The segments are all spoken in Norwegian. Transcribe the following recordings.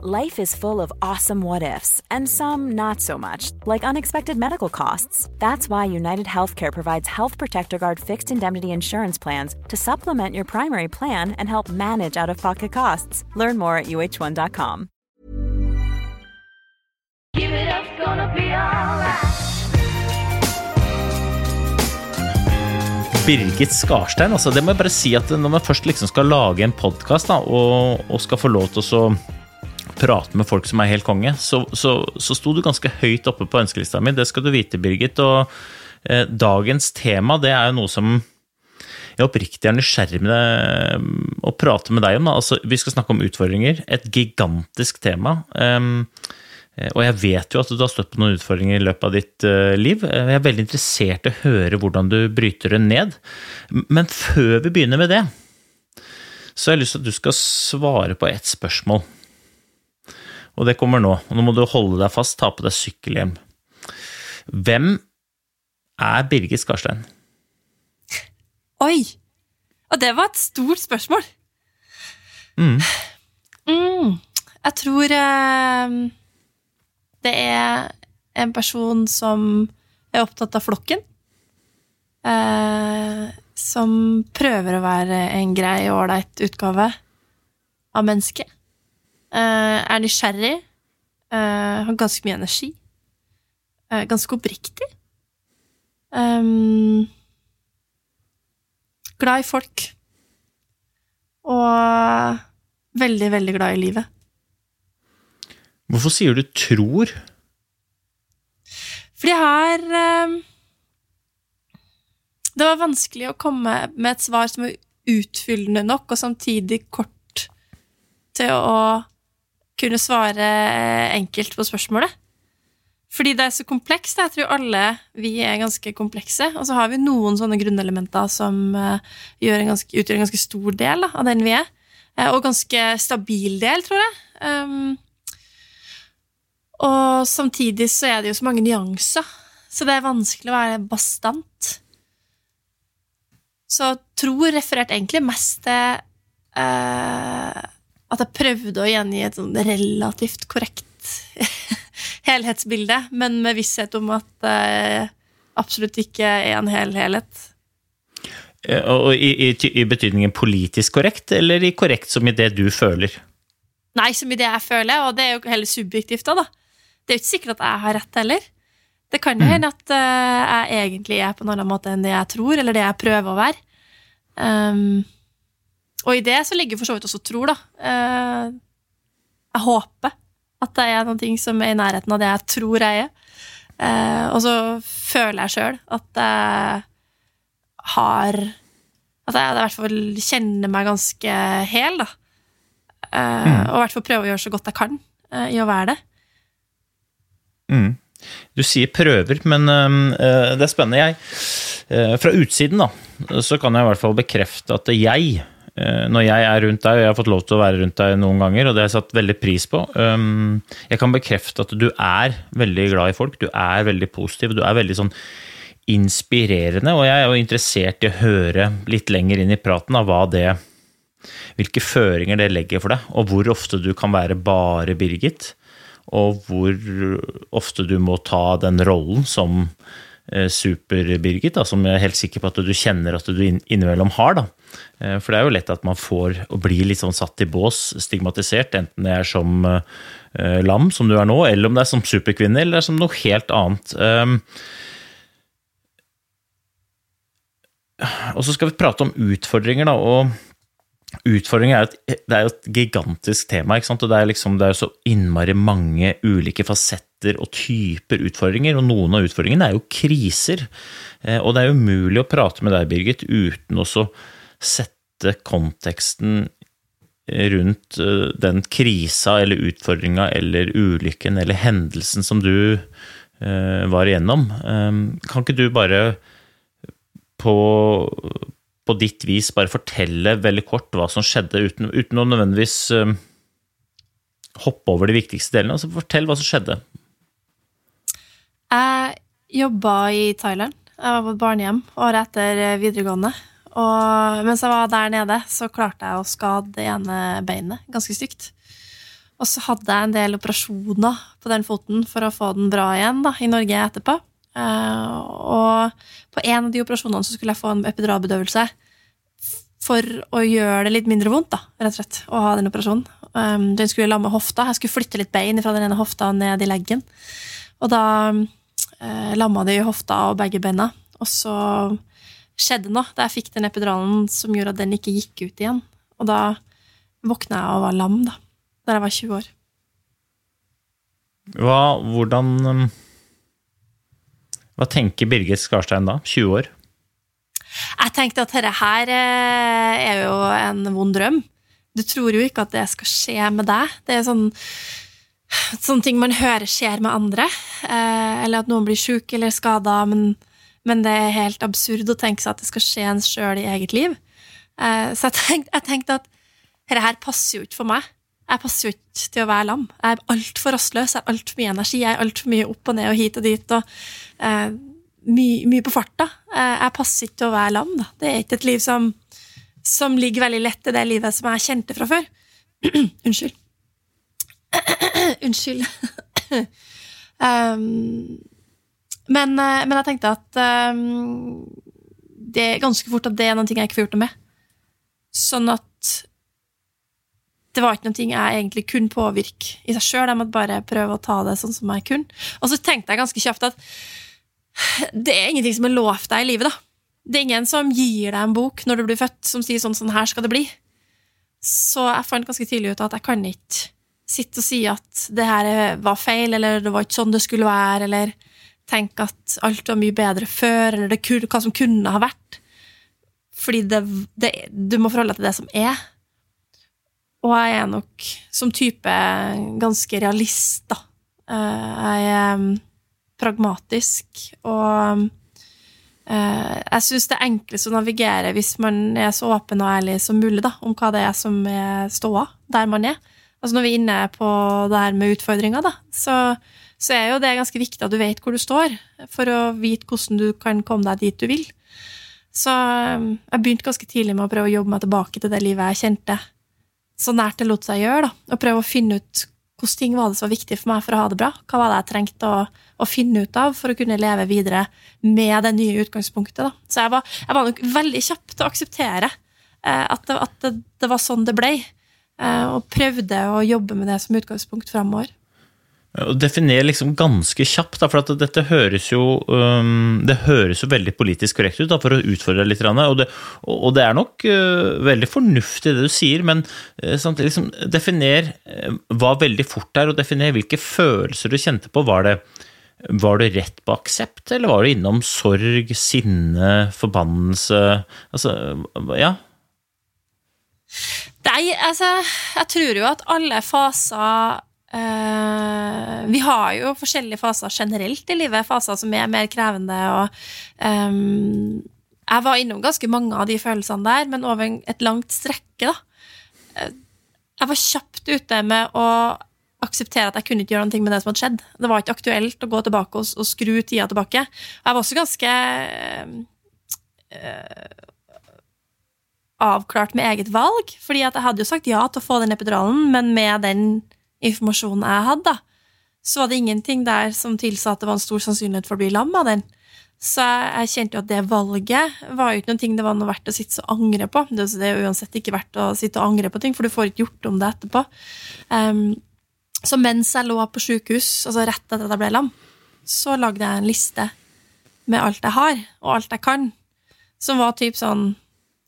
Life is full of awesome what ifs, and some not so much, like unexpected medical costs. That's why United Healthcare provides Health Protector Guard fixed indemnity insurance plans to supplement your primary plan and help manage out of pocket costs. Learn more at uh1.com. Give it up, gonna be alright. Birgit Skarstein, altså det må jeg bare si at når man først liksom skal lage en podkast og, og skal få lov til å så prate med folk som er helt konge, så, så, så sto du ganske høyt oppe på ønskelista mi. Det skal du vite, Birgit. Og eh, dagens tema, det er jo noe som jeg oppriktig er nysgjerrig med det, å prate med deg om. Altså, vi skal snakke om utfordringer. Et gigantisk tema. Um, og jeg vet jo at du har støtt på noen utfordringer i løpet av ditt uh, liv. Jeg er veldig interessert i å høre hvordan du bryter det ned. Men før vi begynner med det, så har jeg lyst til at du skal svare på ett spørsmål. Og det kommer nå. Nå må du holde deg fast, ta på deg sykkelhjelm. Hvem er Birgit Skarstein? Oi! Og det var et stort spørsmål. Mm. Mm, jeg tror eh, det er en person som er opptatt av flokken. Eh, som prøver å være en grei og ålreit utgave av mennesket. Eh, er nysgjerrig. eh, har ganske mye energi. eh, ganske oppriktig. Um, glad i folk. Og veldig, veldig glad i livet. Hvorfor sier du tror? Fordi jeg har um, Det var vanskelig å komme med et svar som var utfyllende nok, og samtidig kort til å kunne svare enkelt på spørsmålet. Fordi det er så komplekst. Jeg tror alle vi er ganske komplekse. Og så har vi noen sånne grunnelementer som eh, gjør en ganske, utgjør en ganske stor del da, av den vi er. Eh, og ganske stabil del, tror jeg. Um, og samtidig så er det jo så mange nyanser, så det er vanskelig å være bastant. Så tror refererte egentlig mest til eh, at jeg prøvde å gjengi et sånn relativt korrekt helhetsbilde, men med visshet om at det absolutt ikke er en hel helhet. Eh, Og i, i, I betydningen politisk korrekt, eller i korrekt som i det du føler? Nei, som i det jeg føler, og det er jo heller subjektivt da, da. Det er jo ikke sikkert at jeg har rett heller. Det kan jo hende at uh, jeg egentlig er på en annen måte enn det jeg tror, eller det jeg prøver å være. Um, og i det så ligger for så vidt også tror, da. Eh, jeg håper at det er noen ting som er i nærheten av det jeg tror jeg er. Eh, og så føler jeg sjøl at jeg har At jeg i hvert fall kjenner meg ganske hel, da. Eh, Og i hvert fall prøver å gjøre så godt jeg kan i å være det. Mm. Du sier prøver, men øh, det er spennende. Jeg, fra utsiden, da, så kan jeg i hvert fall bekrefte at jeg, når jeg er rundt deg, og jeg har fått lov til å være rundt deg noen ganger, og det har jeg satt veldig pris på Jeg kan bekrefte at du er veldig glad i folk, du er veldig positiv, du er veldig sånn inspirerende, og jeg er jo interessert i å høre litt lenger inn i praten av hva det Hvilke føringer det legger for deg, og hvor ofte du kan være bare Birgit og hvor ofte du må ta den rollen som eh, Super-Birgit, som jeg er helt sikker på at du kjenner at du inn- innimellom har. Da. Eh, For det er jo lett at man får å bli litt sånn satt i bås, stigmatisert, enten det er som eh, lam, som du er nå, eller om det er som superkvinne, eller det er som noe helt annet. Um, Og så skal vi prate om utfordringer, da. og Utfordringer er, er jo et gigantisk tema, ikke sant? og det er, liksom, jo så innmari mange ulike fasetter og typer utfordringer, og noen av utfordringene er jo kriser. Eh, Og det er umulig å prate med deg, Birgit, uten også sette konteksten rundt eh, den krisa eller utfordringa eller ulykken eller hendelsen som du eh, var igjennom. Eh, Kan ikke du bare på, på ditt vis bare fortelle veldig kort hva som skjedde, uten, uten å nødvendigvis eh, hoppe over de viktigste delene. Altså fortell hva som skjedde. Jeg jobba i Thailand. Jeg var på et barnehjem året etter eh, videregående. Og mens jeg var der nede, så klarte jeg å skade det ene beinet ganske stygt. Og så hadde jeg en del operasjoner på den foten for å få den bra igjen da, i Norge etterpå. Eh, og på en av de operasjonene så skulle jeg få en epiduralbedøvelse for å gjøre det litt mindre vondt, da, rett og slett, å ha den operasjonen. Um, den skulle lamme hofta. Jeg skulle flytte litt bein fra den ene hofta ned i leggen. Og da eh, lamma det i hofta og begge beina. Og så skjedde noe da jeg fikk den epiduralen som gjorde at den ikke gikk ut igjen. Og da våkna jeg og var lam, da. Da jeg var 20 år. Hva, hvordan um, Hva tenker Birgit Skarstein da? 20 år? Jeg tenkte at dette her eh, er jo en vond drøm. Du tror jo ikke at det skal skje med deg. Det er sånn, sånne ting man hører skjer med andre. Eh, eller at noen blir sjuk eller skada, men, men, det er helt absurd å tenke seg at det skal skje en sjøl i eget liv. Eh, så jeg tenkte, jeg tenkte at dette her passer jo ikke for meg. Jeg passer jo ikke til å være lam. Jeg er altfor rastløs, jeg har altfor mye energi, jeg er altfor mye opp og ned og hit og dit. og eh, mye, mye, på farta. Eh, jeg passer ikke til å være lam. Da. Det er ikke et liv som, som ligger veldig lett i det livet som jeg kjente fra før. Unnskyld. Unnskyld. um, men, eh, men, jeg tenkte at um, det er ganske fort at det er noen ting jeg ikke får gjort noe med. Sånn at det var ikke noen ting jeg egentlig kunne påvirke i seg sjøl. Jeg måtte bare prøve å ta det sånn som jeg kunne. Og så tenkte jeg ganske kjapt at det er ingenting som er lovt deg i livet, da. Det er ingen som gir deg en bok når du blir født, som sier sånn sånn her skal det bli. Så jeg fant ganske tidlig ut at jeg kan ikke sitte og si at det her var feil, eller det var ikke sånn det skulle være, eller tenke at alt var mye bedre før, eller det, hva som kunne ha vært. Fordi det, det, du må forholde deg til det som er. Og jeg er nok som type ganske realist, da. Eh, jeg er mm, pragmatisk, og eh, jeg syns det er enklest å navigere hvis man er så åpen og ærlig som mulig da, om hva det er som er ståa der man er. Altså Når vi er inne på det her med utfordringer, da, så, så er jo det ganske viktig at du vet hvor du står, for å vite hvordan du kan komme deg dit du vil. Så mm, jeg begynte ganske tidlig med å prøve å jobbe meg tilbake til det livet jeg kjente så nært det lot seg gjøre, da, og prøve å finne ut hvilke ting var det som var viktig for meg for å ha det bra. Hva var det jeg trengte å, å finne ut av for å kunne leve videre med det nye utgangspunktet. Da. Så jeg var, jeg var, nok veldig kjapp til å akseptere eh, at, det, at det, det, var sånn det ble, eh, og prøvde å jobbe med det som utgangspunkt framover. Å definere liksom ganske kjapt, da, for at dette høres jo um, det høres jo veldig politisk korrekt ut, da, for å utfordre litt. Og det, og det er nok uh, veldig fornuftig det du sier, men uh, samtidig liksom, definer uh, hva veldig fort er, og definer hvilke følelser du kjente på. Var det, var det rett på aksept, eller var du innom sorg, sinne, forbannelse? Altså, ja. Nei, altså, jeg tror jo at alle faser Uh, vi har jo forskjellige faser generelt i livet, faser som er mer krevende. Og, um, jeg var innom ganske mange av de følelsene der, men over et langt strekke. Da. Uh, jeg var kjapt ute med å akseptere at jeg kunne ikke gjøre noe med det som hadde skjedd. Det var ikke aktuelt å gå tilbake og, og skru tida tilbake. Jeg var også ganske uh, avklart med eget valg, fordi at jeg hadde jo sagt ja til å få den epiduralen, men med den informasjonen jeg hadde, så var det ingenting der som tilsa at det var en stor sannsynlighet for å bli lam av den. Så jeg kjente jo at det valget var jo ikke noe det var noe verdt å sitte og angre på. Det er uansett ikke verdt å sitte og angre på ting, for du får ikke gjort om det etterpå. Um, så mens jeg lå på sjukehus, altså rett etter at jeg ble lam, så lagde jeg en liste med alt jeg har, og alt jeg kan, som var typ sånn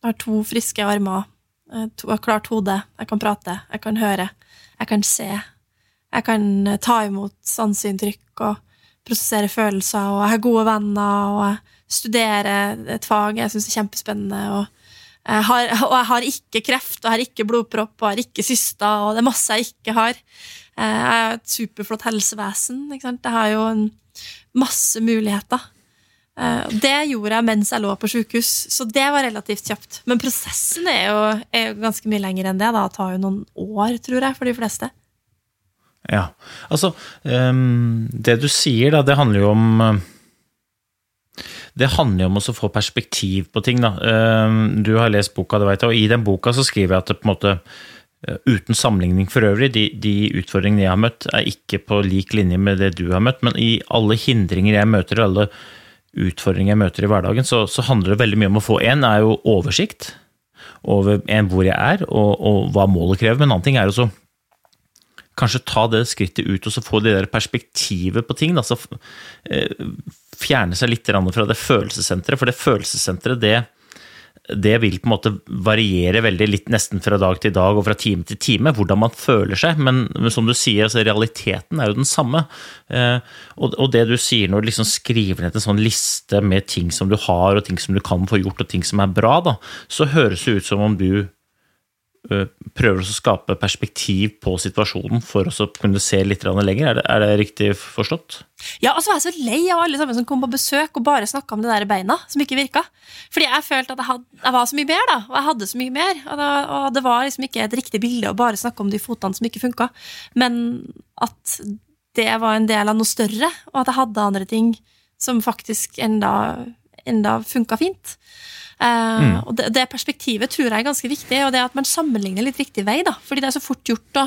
Jeg har to friske armer, eh, jeg har klart hode, jeg kan prate, jeg kan høre. Jeg kan se. Jeg kan eh, ta imot sanseinntrykk og prosessere følelser, og jeg har gode venner, og jeg studerer et fag jeg syns er kjempespennende. Og jeg, har, og jeg har ikke kreft, og jeg har ikke blodpropp, og jeg har ikke syster, og det er masse jeg ikke har. Eh, jeg har et superflott helsevesen. Jeg har jo masse muligheter. Eh, det gjorde jeg mens jeg lå på sykehus, så det var relativt kjapt. Men prosessen er jo, er jo ganske mye lenger enn det. Da. Det tar jo noen år, tror jeg, for de fleste. Ja, altså um, Det du sier, da, det handler jo om eh, det handler jo om å få perspektiv på ting. Da. Um, du har lest boka, det vet jeg, og i den boka så skriver jeg at det, på en måte eh, uten sammenligning for øvrig, de, de utfordringene jeg har møtt, er ikke på lik linje med det du har møtt, men i alle hindringer jeg møter, alle utfordringer jeg møter i hverdagen, så, så handler det veldig mye om å få en er jo oversikt over en, hvor jeg er, og, og hva målet krever, men en annen ting er også kanskje ta det skrittet ut og så få det der perspektivet på ting. Da, så eh, Fjerne seg litt fra det følelsessenteret, for det følelsessenteret det, det vil på en måte variere veldig litt nesten fra dag til dag og fra time til time, hvordan man føler seg. Men, som du sier, altså, realiteten er jo den samme. Eh, og, det du sier når du liksom skriver ned en sånn liste med ting som du har, og ting som du kan få gjort, og ting som er bra, da, så høres det ut som om du prøver å skape perspektiv på situasjonen for å kunne se litt lenger. Er det, er det, riktig forstått? Ja, og så var jeg så lei av alle sammen som kom på besøk og bare snakka om det der beina som ikke virka. Fordi jeg følte at jeg, had, jeg, var så mye mer, da. Og jeg hadde så mye mer. Og, da, og, det var liksom ikke et riktig bilde å bare snakke om de fotene som ikke funka. Men at det var en del av noe større, og at jeg hadde andre ting som faktisk enda, enda funka fint. Uh, mm. og det, det, perspektivet tror jeg er ganske viktig, og det at man sammenligner litt riktig vei. da, fordi det er så fort gjort å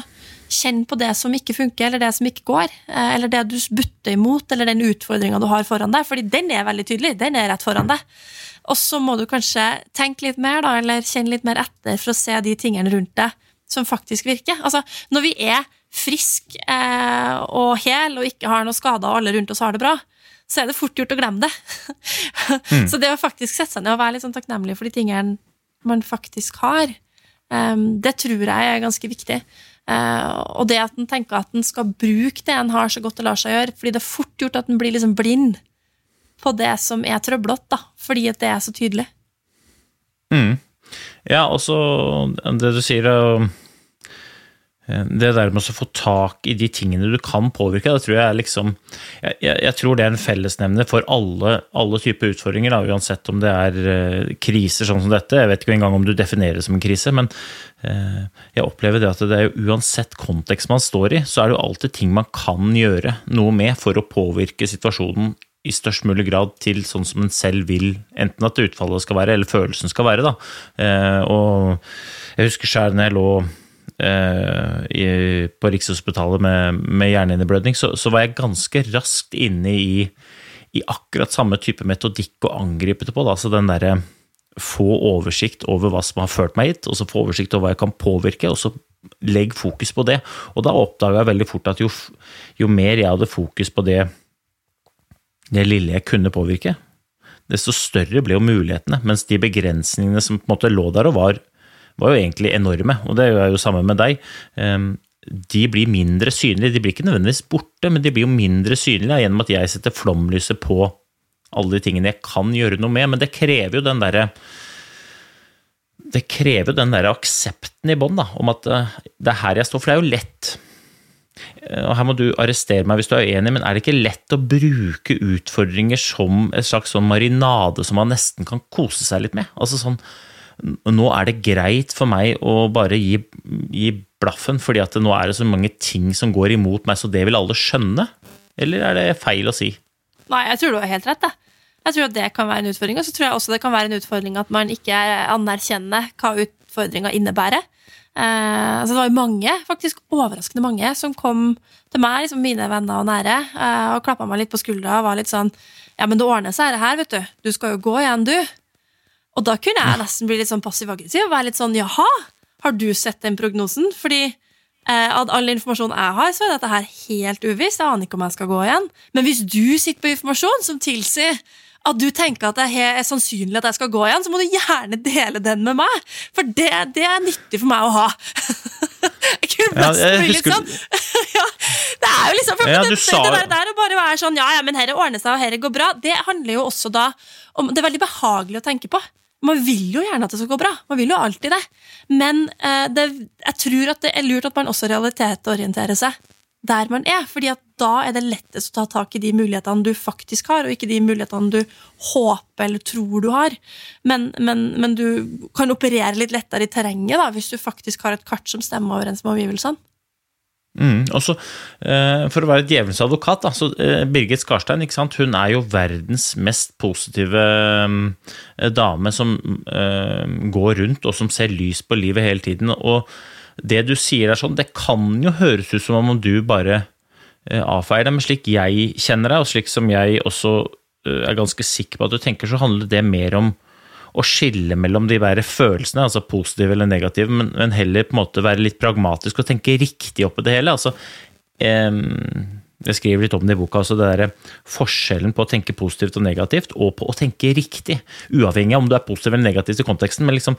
kjenne på det som ikke funker, eller det som ikke går. Uh, eller det du butter imot, eller den utfordringa du har foran deg. fordi den er veldig tydelig. Den er rett foran deg. Og så må du kanskje tenke litt mer, da, eller kjenne litt mer etter for å se de tingene rundt deg som faktisk virker. Altså, når vi er friske eh, og hel og ikke har noe skader, og alle rundt oss har det bra, så er det fort gjort å glemme det. Mm. Så det å faktisk sette seg ned og være litt sånn takknemlig for de tingene man faktisk har, um, det tror jeg er ganske viktig. Uh, og det at en tenker at en skal bruke det en har, så godt det lar seg gjøre. fordi det er fort gjort at en blir liksom blind på det som er trøblete, fordi at det er så tydelig. Mm. Ja, og så det du sier Eh, det der med å få tak i de tingene du kan påvirke, det tror jeg er liksom Jeg, jeg, tror det er en fellesnevner for alle, alle typer utfordringer, da, uansett om det er uh, kriser sånn som dette. Jeg vet ikke engang om du definerer det som en krise, men uh, jeg opplever det at det er jo uansett kontekst man står i, så er det jo alltid ting man kan gjøre noe med for å påvirke situasjonen i størst mulig grad til sånn som en selv vil, enten at utfallet skal være, eller følelsen skal være. Da. Uh, og jeg husker sjøl når jeg lå Eh, i, på Rikshospitalet med, med hjerneinneblødning, så, så, var jeg ganske raskt inne i, i, akkurat samme type metodikk å angripe det på. Da. Så den derre få oversikt over hva som har ført meg hit, og så få oversikt over hva jeg kan påvirke, og så legg fokus på det. Og da oppdaga jeg veldig fort at jo, jo, mer jeg hadde fokus på det, det lille jeg kunne påvirke, desto større ble jo mulighetene. Mens de begrensningene som på en måte lå der og var var jo egentlig enorme, og det er jo samme med deg. Ehm, de blir mindre synlige. De blir ikke nødvendigvis borte, men de blir jo mindre synlige gjennom at jeg setter flomlyset på alle de tingene jeg kan gjøre noe med. Men det krever jo den derre det krever den der aksepten i bånn, om at eh, det er her jeg står. For det er jo lett. Eh, og Her må du arrestere meg hvis du er uenig, men er det ikke lett å bruke utfordringer som et slags sånn marinade som man nesten kan kose seg litt med? Altså sånn, nå er det greit for meg å bare gi, gi blaffen, fordi at nå er det så mange ting som går imot meg, så det vil alle skjønne? Eller er det feil å si? Nei, jeg tror du har helt rett. Jeg. jeg tror at det kan være en utfordring. Og så tror jeg også det kan være en utfordring at man ikke anerkjenner hva utfordringa innebærer. Eh, altså det var jo mange, faktisk overraskende mange, som kom til meg, liksom mine venner og nære, eh, og klappa meg litt på skuldra og var litt sånn Ja, men det ordner seg, det her, vet du. Du skal jo gå igjen, du. Og da kunne jeg nesten bli litt sånn passiv-aggressiv og være litt sånn jaha, har du sett den prognosen? Fordi eh, av all informasjonen jeg har, så er dette her helt uvisst. Jeg aner ikke om jeg skal gå igjen. Men hvis du sitter på informasjon som tilsier at du tenker at det er sannsynlig at jeg skal gå igjen, så må du gjerne dele den med meg. For det, det er nyttig for meg å ha. jeg kunne ja, jeg bli litt sånn ja, Det er jo liksom ja, det, det der, der å bare være sånn Ja, ja, men herre ordner seg, og herre går bra. Det handler jo også da om Det er veldig behagelig å tenke på. Man vil jo gjerne at det skal gå bra. Man vil jo alltid det. Men eh, det, jeg tror at det er lurt at man også realitetsorienterer seg der man er. fordi at da er det lettest å ta tak i de mulighetene du faktisk har, og ikke de mulighetene du håper eller tror du har. Men, men, men du kan operere litt lettere i terrenget da, hvis du faktisk har et kart som stemmer overens med omgivelsene. Mm, også, eh, for å være djevelens advokat, da, så eh, Birgit Skarstein hun er jo verdens mest positive eh, dame som går rundt og som ser lys på livet hele tiden. Og, det du sier er sånn, det kan jo høres ut som om du bare avfeier det, men slik jeg kjenner deg, og slik som jeg også er ganske sikker på at du tenker, så handler det mer om å skille mellom de der følelsene, altså positive eller negative, men, men heller på en måte være litt pragmatisk og tenke riktig oppi det hele. altså eh, jeg skriver litt om det i boka, altså det der forskjellen på å tenke positivt og negativt, og på å tenke riktig. Uavhengig av om du er positiv eller negativ i konteksten, men liksom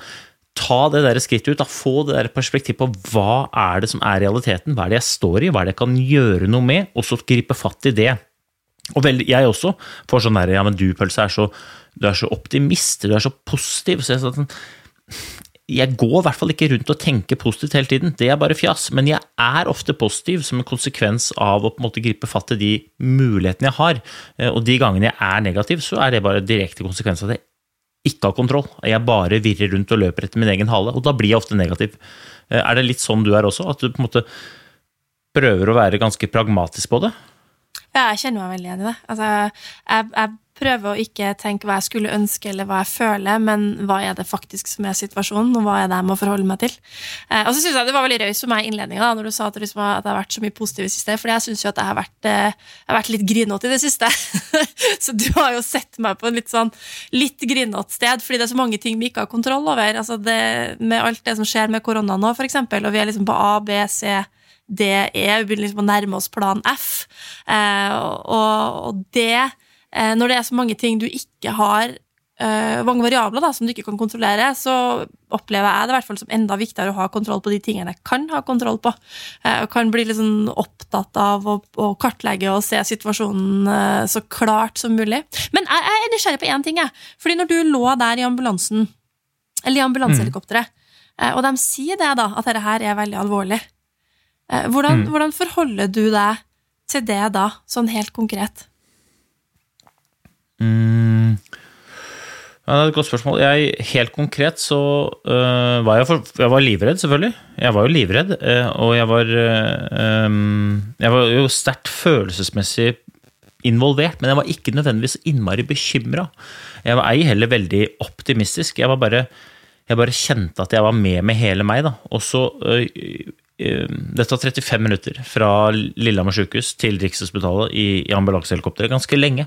ta det der skrittet ut, da, få det der perspektivet på hva er det som er realiteten, hva er det jeg står i, hva er det jeg kan gjøre noe med, og så gripe fatt i det. Og vel, jeg også får sånn derre ja, men du, Pølse, er så, du er så optimist, du er så positiv. Så jeg, sånn, jeg går i hvert fall ikke rundt og tenker positivt hele tiden, det er bare fjas. Men jeg er ofte positiv som en konsekvens av å på en måte gripe fatt i de mulighetene jeg har. Eh, Og de gangene jeg er negativ, så er det bare direkte konsekvens av jeg ikke har kontroll. Jeg bare virrer rundt og løper etter min egen hale, og da blir jeg ofte negativ. Eh, Er det litt sånn du er også? At du på en måte prøver å være ganske pragmatisk på det? Ja, jeg kjenner meg veldig igjen i det. Altså, jeg, jeg prøver å ikke tenke hva jeg skulle ønske eller hva jeg føler, men hva er det faktisk som er situasjonen, og hva er det jeg må forholde meg til. Eh, og så synes jeg det var veldig raust for meg i innledninga når du sa at, det liksom, har vært så mye positiv i det siste, for jeg syns jo at jeg har vært, eh, har vært litt grinete i det siste. så du har jo sett meg på en litt sånn litt grinete sted, fordi det er så mange ting vi ikke har kontroll over. Altså det, med alt det som skjer med korona nå, eksempel, og vi er liksom på A, B, C det er, vi begynner liksom å nærme oss plan F. Eh, og, og det, eh, når det er så mange ting du ikke har eh, mange variabler da, som du ikke kan kontrollere, så opplever jeg det i hvert fall som enda viktigere å ha kontroll på de tingene jeg kan ha kontroll på. Eh, og kan bli litt sånn opptatt av å, å kartlegge og se situasjonen så klart som mulig. Men jeg, jeg er nysgjerrig på én ting. Jeg. Fordi når du lå der i ambulansen, eller i ambulansehelikopteret, eh, og de sier det da, at dette her er veldig alvorlig, Eh, Hvordan, hvordan forholder du deg til det da, sånn helt konkret? Mm. Ja, det er et godt spørsmål. Jeg, helt konkret så øh, var jeg, for, jeg var livredd, selvfølgelig. Jeg var jo livredd, øh, og jeg var øh, Jeg var jo sterkt følelsesmessig involvert, men jeg var ikke nødvendigvis innmari bekymra. Jeg var ei heller veldig optimistisk. Jeg var bare jeg bare kjente at jeg var med med hele meg. da. Og så Det tar 35 minutter fra Lillehammer sykehus til Rikshospitalet i, i ambulansehelikopteret. Ganske lenge.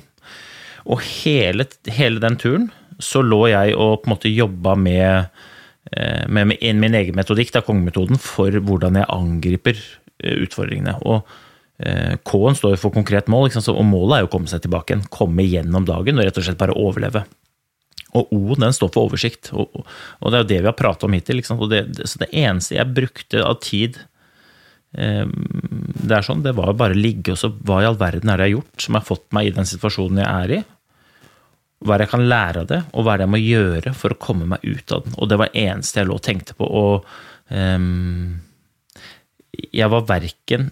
Og hele, hele den turen så lå jeg og på en måte jobba med, eh, med, med min egen metodikk, da, kongemetoden, for hvordan jeg angriper eh, utfordringene. Og eh, K-en står jo for konkret mål, og målet er jo å komme seg tilbake igjen. Komme gjennom dagen og rett og slett bare overleve. Og O-en den står for oversikt, og, og- det er jo det vi har pratet om hittil. Det, så det eneste jeg brukte av tid eh, det er sånn, det var bare å ligge og så hva i all verden er det jeg har gjort som har fått meg i den situasjonen jeg er i? Hva er det jeg kan lære av det, og hva er det jeg må gjøre for å komme meg ut av den? Og det var det eneste jeg lå og tenkte på. Og eh, jeg var verken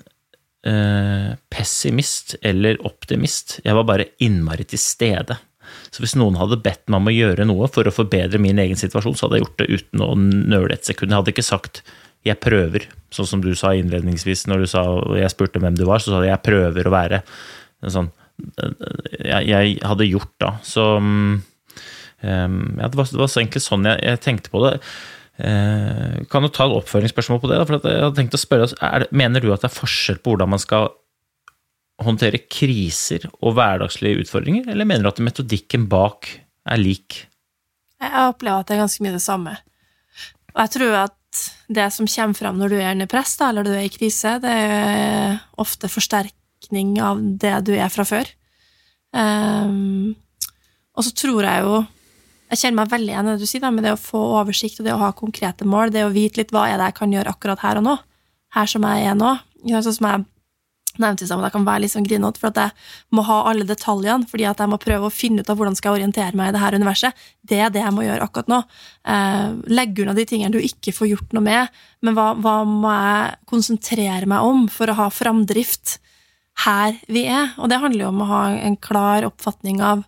eh, pessimist eller optimist. Jeg var bare innmari til stede. Så hvis noen hadde bedt meg om å gjøre noe for å forbedre min egen situasjon, så hadde jeg gjort det uten å nøle et sekund. Jeg hadde ikke sagt 'jeg prøver', sånn som du sa innledningsvis når du sa, jeg spurte hvem du var, så sa du 'jeg prøver å være'. Sånn, jeg, jeg hadde gjort da. Så um, ja, det, var, det var så egentlig sånn jeg, jeg tenkte på det. Eh, kan du ta et oppføringsspørsmål på det? Da? For jeg hadde tenkt å spørre, er Mener du at det er forskjell på hvordan man skal håndtere kriser og hverdagslige utfordringer, eller mener du at metodikken bak er lik? Jeg opplever at det er ganske mye det samme. Og jeg tror at det som kommer fram når du er under press, da, eller du er i krise, det er ofte forsterkning av det du er fra før. Um, og så tror jeg jo Jeg kjenner meg veldig igjen i det du sier, med det å få oversikt og det å ha konkrete mål, det å vite litt hva er det jeg kan gjøre akkurat her og nå. Her som jeg er nå. Sånn som jeg nevnte i stad, jeg kan være litt sånn grinete for at jeg må ha alle detaljene, fordi at jeg må prøve å finne ut av hvordan skal jeg orientere meg i det her universet. Det er det jeg må gjøre akkurat nå. Eh, legge unna de tingene du ikke får gjort noe med, men hva, hva må jeg konsentrere meg om for å ha framdrift her vi er? Og det handler jo om å ha en klar oppfatning av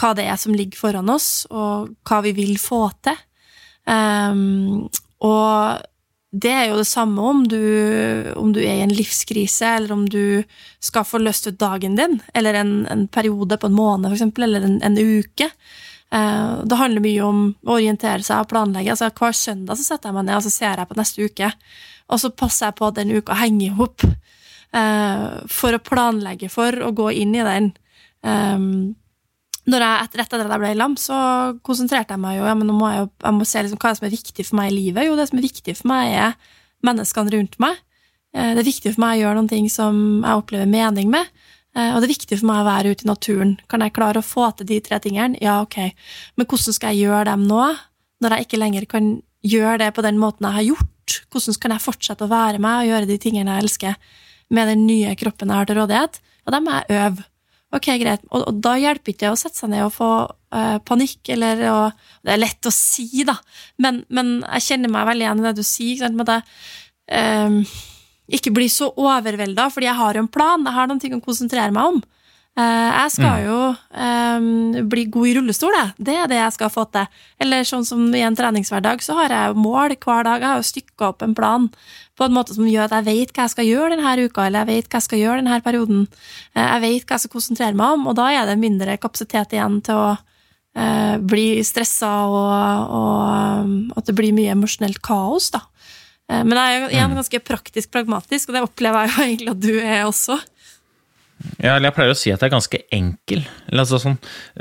hva det er som ligger foran oss, og hva vi vil få til. Eh, og det er jo det samme om du, om du er i en livskrise, eller om du skal få løst ut dagen din, eller en, en periode på en måned, eksempel, eller en, en uke. Uh, det handler mye om å orientere seg og planlegge. Altså, hver søndag så setter jeg meg ned og så ser jeg på neste uke, og så passer jeg på at den uka henger i hop, uh, for å planlegge for å gå inn i den. Um, når jeg, etter, etter at jeg ble lam, så konsentrerte jeg meg jo ja, men nå må jeg, jo, jeg må se liksom, hva som er viktig for meg i livet. Jo, det som er viktig for meg, er menneskene rundt meg. Eh, det er viktig for meg å gjøre noen ting som jeg opplever mening med. Eh, og det er viktig for meg å være ute i naturen. Kan jeg klare å få til de tre tingene? Ja, ok. Men hvordan skal jeg gjøre dem nå, når jeg ikke lenger kan gjøre det på den måten jeg har gjort? Hvordan kan jeg fortsette å være meg og gjøre de tingene jeg elsker, med den nye kroppen jeg har til rådighet? Og det må jeg øve. Ok, greit. Og, og da hjelper ikke det å sette seg ned og få uh, panikk, eller å Det er lett å si, da, men, men, jeg kjenner meg veldig igjen i det du sier. ikke sant, med det, um, ikke bli så overvelda, fordi jeg har jo en plan, jeg har noen ting å konsentrere meg om. Eh, jeg skal Mm. jo um, bli god i rullestol, jeg. Det er det jeg skal få til. Eller sånn som i en treningshverdag, så har jeg jo mål hver dag. Jeg har jo stykka opp en plan på en måte som gjør at jeg vet hva jeg skal gjøre denne uka, eller jeg vet hva jeg skal gjøre denne perioden. Eh, Jeg vet hva jeg skal konsentrere meg om, og da er det mindre kapasitet igjen til å uh, bli stressa, og, og at det blir mye emosjonelt kaos, da. Men jeg er igjen ganske praktisk pragmatisk, og det opplever jeg jo egentlig at du er også. Ja, eller jeg pleier å si at jeg er ganske enkel. Altså sånn,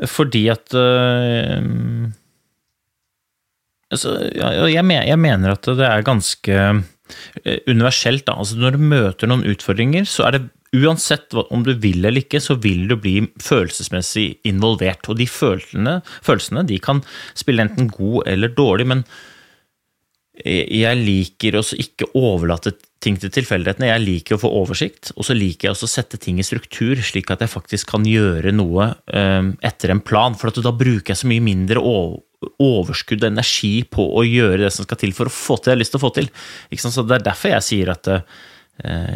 fordi at øh, altså, jeg mener at det er ganske øh, universelt. Da. Altså, når du møter noen utfordringer, så er det uansett om du vil eller ikke, så vil du bli følelsesmessig involvert. Og de følelsene, følelsene de kan spille enten god eller dårlig, men jeg liker også ikke overlate ting til tilfeldighetene. Jeg liker å få oversikt, og så liker jeg også å sette ting i struktur, slik at jeg faktisk kan gjøre noe eh, etter en plan. For da bruker jeg så mye mindre overskudd og energi på å gjøre det som skal til for å få til det jeg har lyst til å få til. Så Det er derfor jeg sier at eh,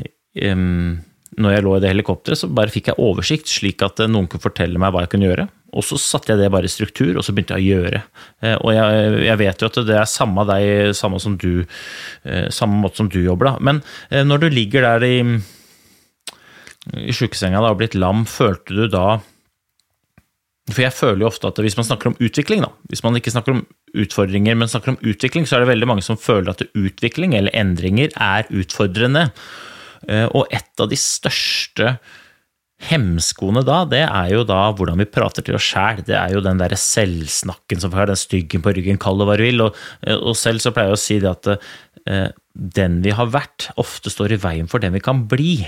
em, når jeg lå i det helikopteret, så bare fikk jeg oversikt, slik at eh, noen kunne fortelle meg hva jeg kunne gjøre. Og så satte jeg det bare i struktur, og så begynte jeg å gjøre. Eh, Og jeg, jeg vet jo at det er samme deg, samme som du, eh, samme måte som du jobber, da. Men eh, når du ligger der i, i sjukesenga og blitt lam, følte du da For jeg føler jo ofte at hvis man snakker om utvikling, da, hvis man ikke snakker om utfordringer, men snakker om utvikling, så er det veldig mange som føler at utvikling eller endringer er utfordrende. Eh, Og et av de største hemskoene da, det er jo da hvordan vi prater til oss sjæl. Det er jo den derre selvsnakken som vi har, den styggen på ryggen, kall det hva du vil. Og, og selv så pleier jeg å si det at eh, den vi har vært, ofte står i veien for den vi kan bli.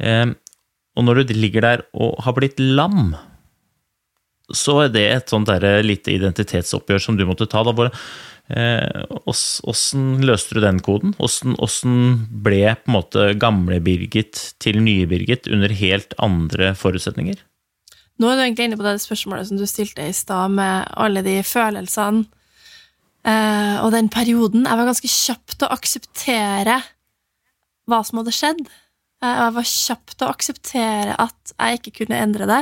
Eh, og når du ligger der og har blitt lam, så er det et sånt der lite identitetsoppgjør som du måtte ta. da, hvor Åssen løste du den koden? Åssen ble på en måte gamle Birgit til nye Birgit under helt andre forutsetninger? Nå er du egentlig inne på det spørsmålet som du stilte i stad, med alle de følelsene eh, og den perioden. Jeg var ganske kjapp til å akseptere hva som hadde skjedd. Eh, jeg var kjapp til å akseptere at jeg ikke kunne endre det.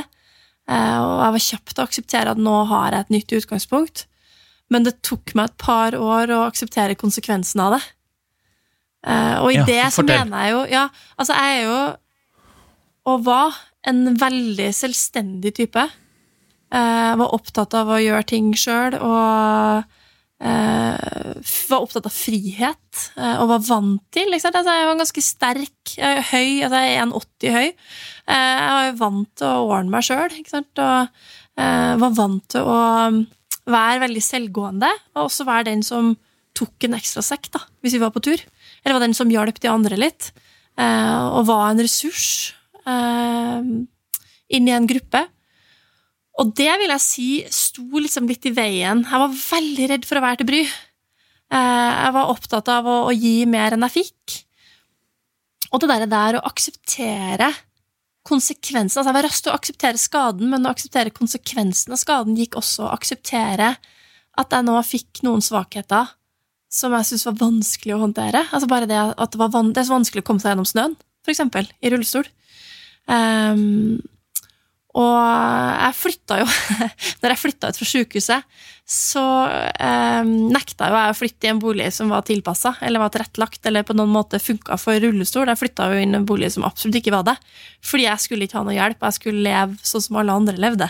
Eh, og jeg var kjapp til å akseptere at nå har jeg et nytt utgangspunkt. Men det tok meg et par år å akseptere konsekvensen av det. Eh, og i Ja, det så fortell. mener jeg jo Ja, altså, jeg er jo og var en veldig selvstendig type. Jeg var opptatt av å gjøre ting sjøl og eh, var opptatt av frihet eh, og var vant til. Altså, jeg var ganske sterk, er høy, altså jeg er 1,80 høy. Eh, jeg var vant til å ordne meg sjøl, og eh, var vant til å være veldig selvgående, og også være den som tok en ekstra sekk da, hvis vi var på tur. Eller var den som hjalp de andre litt, eh, og var en ressurs eh, inn i en gruppe. Og det vil jeg si sto liksom litt i veien. Jeg var veldig redd for å være til bry. Eh, jeg var opptatt av å, å gi mer enn jeg fikk. Og det der, der å akseptere konsekvensen altså Jeg var rask til å akseptere skaden, men å akseptere konsekvensen av skaden gikk også å akseptere at jeg nå fikk noen svakheter som jeg syntes var vanskelig å håndtere. Altså bare det at det, var van det er så vanskelig å komme seg gjennom snøen, for eksempel, i rullestol. Ehm, og jeg flytta jo Når jeg flytta ut fra sykehuset, så eh, nekta jo jeg å flytte i en bolig som var tilpassa, eller var tilrettelagt, eller på noen måte funka for rullestol. Jeg flytta jo inn i en bolig som absolutt ikke var det. Fordi jeg skulle ikke ha noe hjelp, jeg skulle leve sånn som alle andre levde.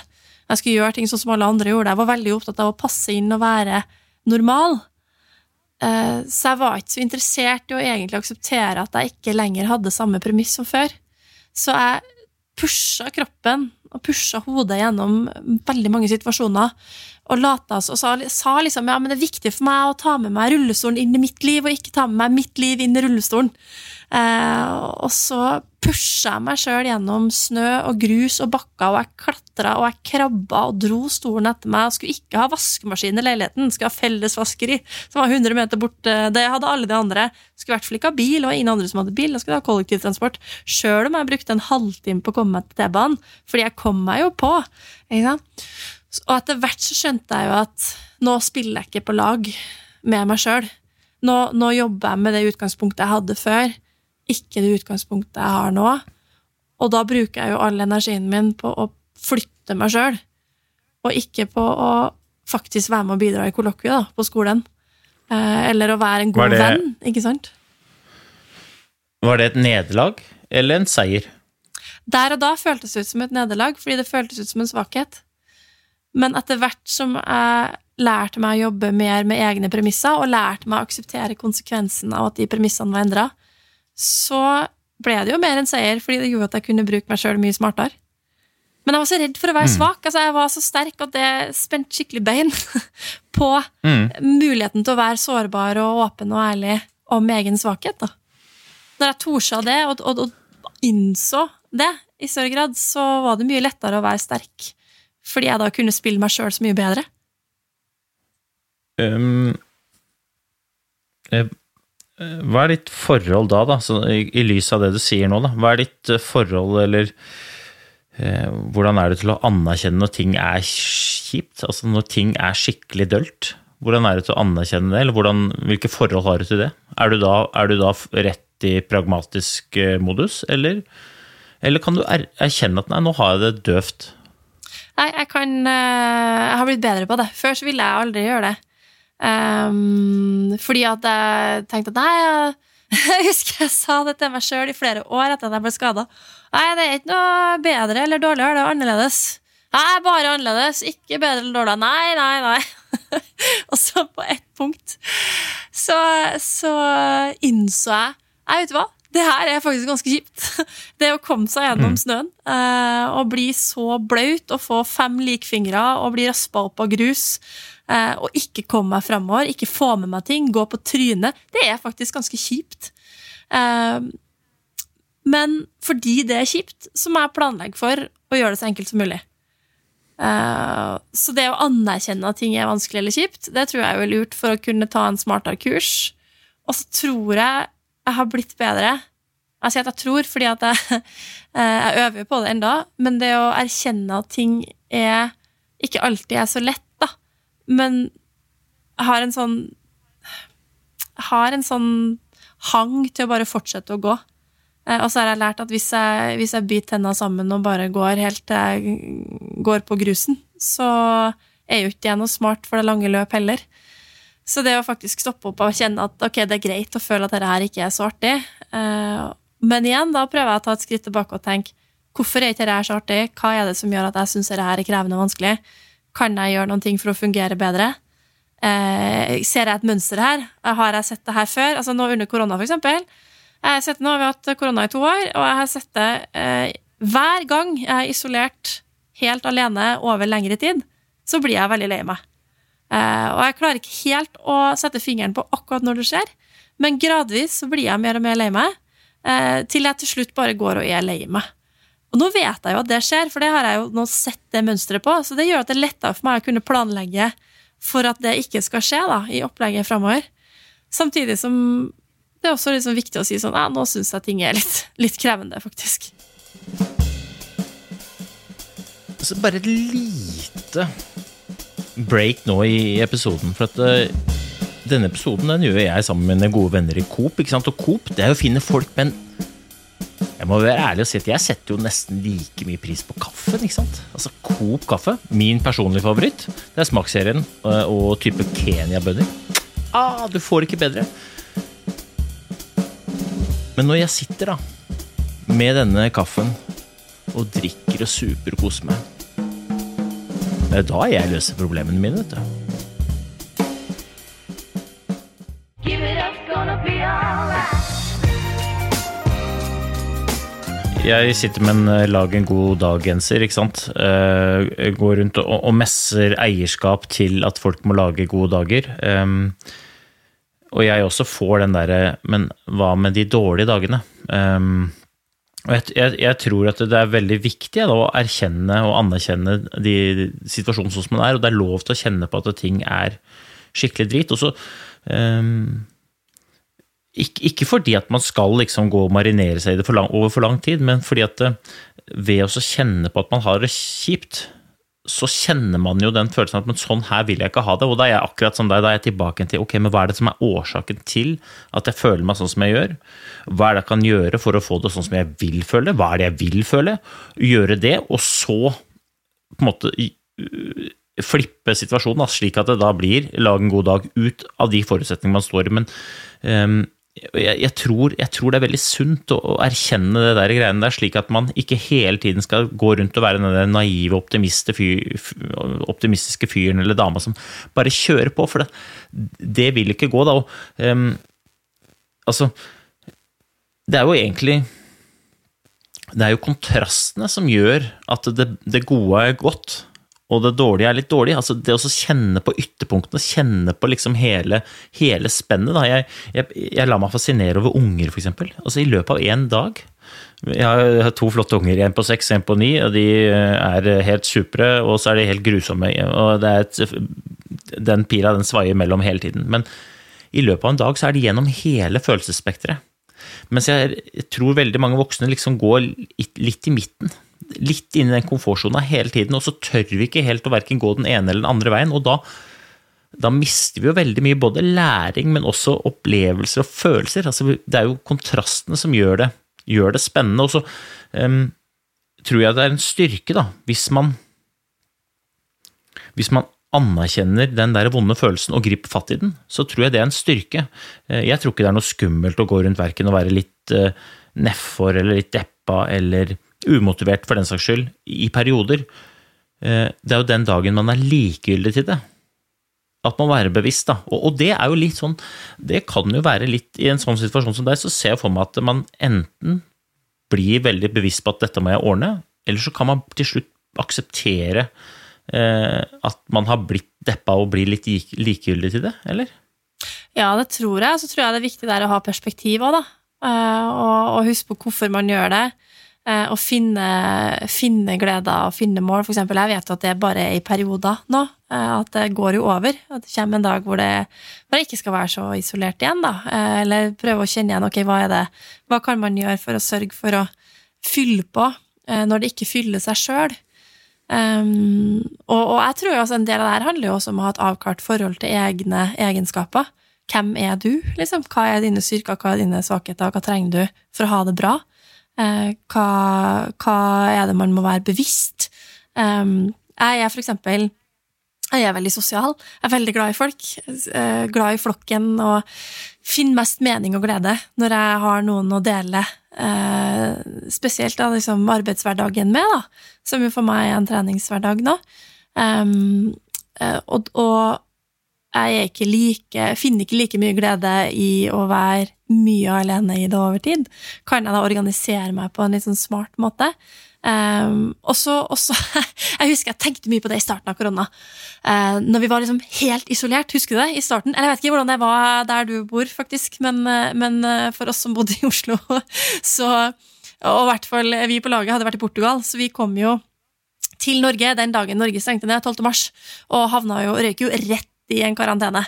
Jeg skulle gjøre ting sånn som alle andre gjorde. Jeg var veldig opptatt av å passe inn og være normal. Eh, Så jeg var ikke så interessert i å egentlig akseptere at jeg ikke lenger hadde samme premiss som før. Så jeg pusha kroppen og pusha hodet gjennom veldig mange situasjoner. Og lata og sa, sa liksom ja, men det er viktig for meg å ta med meg rullestolen inn i mitt liv, og ikke ta med meg mitt liv inn i rullestolen. Eh, og så pusha jeg meg sjøl gjennom snø og grus og bakker, og jeg klatra og jeg krabba og dro stolen etter meg. Jeg skulle ikke ha vaskemaskin i leiligheten, skulle ha fellesvaskeri som var 100 meter borte. Det hadde alle de andre. Skulle i hvert fall ikke ha bil, og ingen andre som hadde bil. Jeg skulle ha kollektivtransport. Sjøl om jeg brukte en halvtime på å komme meg til T-banen, fordi jeg kom meg jo på. Ikke sant? Og etter hvert så skjønte jeg jo at nå spiller jeg ikke på lag med meg sjøl. Nå, nå jobber jeg med det utgangspunktet jeg hadde før, ikke det utgangspunktet jeg har nå. Og da bruker jeg jo all energien min på å flytte meg sjøl, og ikke på å faktisk være med og bidra i kollokviet på skolen. Eh, eller å være en god det- venn, ikke sant? Var det et nederlag eller en seier? Der og da føltes det ut som et nederlag, fordi det føltes ut som en svakhet. Men etter hvert som jeg lærte meg å jobbe mer med egne premisser, og lærte meg å akseptere konsekvensen av at de premissene var endra, så ble det jo mer en seier, fordi det gjorde at jeg kunne bruke meg sjøl mye smartere. Men jeg var så redd for å være svak. altså Jeg var så sterk at det spente skikkelig bein på Mm. muligheten til å være sårbar og åpen og ærlig om egen svakhet. da. Når jeg torde det og, og, og innså det i større grad, så var det mye lettere å være sterk. Fordi jeg da kunne spille meg sjøl så mye bedre. Um, hva er ditt forhold da, da i, i lys av det du sier nå? da? Hva er ditt eh, forhold, eller eh, hvordan er det til å anerkjenne når ting er kjipt? Altså når ting er skikkelig dølt? Hvordan er det til å anerkjenne det, eller hvordan, hvilke forhold har du til det? Er du da, er du da rett i pragmatisk eh, modus, eller, eller kan du er, erkjenne at nei, nå har jeg det døvt? Nei, jeg kan eh, Jeg har blitt bedre på det. Før så ville jeg aldri gjøre det. Um, fordi at jeg tenkte at nei, jeg, jeg husker jeg sa det til meg sjøl i flere år etter at jeg ble skada. Nei, det er ikke noe bedre eller dårligere, det er annerledes. Nei, bare annerledes, ikke bedre eller dårligere. Nei, nei, nei. Og så på ett punkt så, så innså jeg Nei, vet hva? Det her er faktisk ganske kjipt. Det å komme seg gjennom snøen eh, og bli så blaut og få fem likfingre og bli raspa opp av grus eh, og ikke komme meg fremover, ikke få med meg ting, gå på trynet, det er faktisk ganske kjipt. Eh, men fordi det er kjipt, så må jeg planlegge for å gjøre det så enkelt som mulig. Så det å anerkjenne at ting er vanskelig eller kjipt, det tror jeg er lurt for å kunne ta en smartere kurs. Og så tror jeg jeg har blitt bedre. Jeg sier at jeg tror, fordi at jeg, eh, jeg øver på det enda, men det å erkjenne at ting er ikke alltid er så lett, da. Men jeg har en sånn har en sånn hang til å bare fortsette å gå. Eh, Og så har jeg lært at hvis jeg, hvis jeg biter tenna sammen og bare går helt til jeg går på grusen, så er jo ikke det noe smart for det lange løp heller. Så det å faktisk stoppe opp og kjenne at ok, det er greit å føle at dette her ikke er så artig, eh, men igjen, da prøver jeg å ta et skritt tilbake og tenke hvorfor er ikke dette her så artig? Hva er det som gjør at jeg syns dette her er krevende og vanskelig? Kan jeg gjøre noen ting for å fungere bedre? Eh, ser jeg et mønster her? Har jeg sett det her før? Altså nå under korona, for eksempel. Jeg har sett, nå har vi hatt korona i to år, og jeg har sett det eh, hver gang jeg er isolert helt alene over lengre tid, så blir jeg veldig lei meg. Eh, og jeg klarer ikke helt å sette fingeren på akkurat når det skjer, men gradvis så blir jeg mer og mer lei meg, eh, til jeg til slutt bare går og er lei meg. Og nå vet jeg jo at det skjer, for det har jeg jo nå sett det mønsteret på, så det gjør at det er lettere for meg å kunne planlegge for at det ikke skal skje da, i opplegget framover. Samtidig som det er også liksom viktig å si sånn ja, nå syns jeg ting er litt, litt krevende, faktisk. Så bare et lite break nå i episoden, for at uh, denne episoden den gjør jeg sammen med mine gode venner i Coop. ikke sant? Og Coop det er jo å finne folk, men jeg må være ærlig og si at jeg setter jo nesten like mye pris på kaffen. ikke sant? Altså Coop kaffe, min personlige favoritt, det er smaksserien uh, og type Kenya-bønner. Ah, du får ikke bedre. Men når jeg sitter da med denne kaffen og drikker og superkoser meg Det er da jeg løser problemene mine, vet du. Jeg sitter med en eh, lag en god dag-genser, ikke sant. Jeg går rundt og, og messer eierskap til at folk må lage gode dager. Um, og jeg også får den derre Men hva med de dårlige dagene? Um, jeg, jeg, jeg tror at det er veldig viktig da, å erkjenne og anerkjenne de, situasjonen sånn som den er, og det er lov til å kjenne på at ting er skikkelig drit. Og så um, ikke, ikke fordi at man skal liksom gå og marinere seg i det for lang, over for lang tid, men fordi at eh, ved å kjenne på at man har det kjipt, så kjenner man jo den følelsen at men sånn her vil jeg ikke ha det. Og da er jeg akkurat som deg, da er jeg tilbake til ok, men hva er det som er årsaken til at jeg føler meg sånn som jeg gjør? Hva er det jeg kan gjøre for å få det sånn som jeg vil føle? Hva er det jeg vil føle? Gjøre det, og så på en måte øh, flippe situasjonen, slik at det da blir lag en god dag ut av de forutsetningene man står i. Men øhm, jeg, jeg, tror, jeg, tror, det er veldig sunt å, å, erkjenne det der greiene der, slik at man ikke hele tiden skal gå rundt og være den naive, fyr, optimistiske fyren eller dama som bare kjører på, for det, det vil ikke gå, da. Og, um, altså Det er jo egentlig Det er jo kontrastene som gjør at det, det gode er godt og det dårlige er litt dårlig. Altså det å kjenne på ytterpunktene, kjenne på liksom hele, hele spennet. Jeg, jeg, jeg lar meg fascinere over unger, f.eks. Altså I løpet av én dag Jeg har to flotte unger, en på seks, en på ni. og De er helt supre, og så er de helt grusomme. og et, Den pila den svaier mellom hele tiden. Men i løpet av en dag så er de gjennom hele følelsesspekteret. Mens jeg tror veldig mange voksne liksom går litt i midten litt inn i den komfortsona hele tiden, og så tør vi ikke helt å verken gå den ene eller den andre veien. og da da mister vi jo veldig mye både læring, men også opplevelser og følelser. Altså, det er jo kontrastene som gjør det, gjør det spennende. Og så um, tror jeg det er en styrke, da, hvis man Hvis man anerkjenner den der vonde følelsen og griper fatt i den, så tror jeg det er en styrke. Eh, jeg tror ikke det er noe skummelt å gå rundt verken og være litt uh, nedfor eller litt deppa eller umotivert for den saks skyld, i perioder. Eh, det er jo den dagen man er likegyldig til det. At man må være bevisst, da. Og, det er jo litt sånn Det kan jo være litt I en sånn situasjon som deg, så ser jeg for meg at man enten blir veldig bevisst på at dette må jeg ordne, eller så kan man til slutt akseptere eh, at man har blitt deppa og blir litt likegyldig til det, eller? Ja, det tror jeg. Så tror jeg det er viktig der å ha perspektiv òg, da. Eh, og, og huske på hvorfor man gjør det. Eh, å finne, finne gleder og finne mål. For eksempel, jeg vet at det er bare i perioder nå. Eh, at det går jo over. At det kommer en dag hvor det bare ikke skal være så isolert igjen. da. Eh, eller prøve å kjenne igjen ok, hva er det, hva kan man gjøre for å sørge for å fylle på når det ikke fyller seg sjøl. Um, og, og, jeg tror også en del av det her handler jo også om å ha et avklart forhold til egne egenskaper. Hvem er du? liksom? Hva er dine styrker, hva er dine svakheter, hva trenger du for å ha det bra? Eh, hva, hva, er det man må være bevisst? jeg er for eksempel jeg er veldig sosial. Jeg er veldig glad i folk. Eh, glad i flokken og finner mest mening og glede når jeg har noen å dele eh, spesielt da, liksom arbeidshverdagen med, da, som jo for meg er en treningshverdag nå. Og, og, jeg ikke like, finner ikke like mye glede i å være mye alene i det over tid. Kan jeg da organisere meg på en litt sånn smart måte? Um, og så Jeg husker jeg tenkte mye på det i starten av korona. Uh, når vi var liksom helt isolert. Husker du det? i starten? Eller Jeg vet ikke hvordan det var der du bor, faktisk, men, uh, men uh, for oss som bodde i Oslo, så Og i hvert fall vi på laget hadde vært i Portugal, så vi kom jo til Norge den dagen Norge stengte ned, 12. mars, og havna jo, røyk jo rett i en karantene.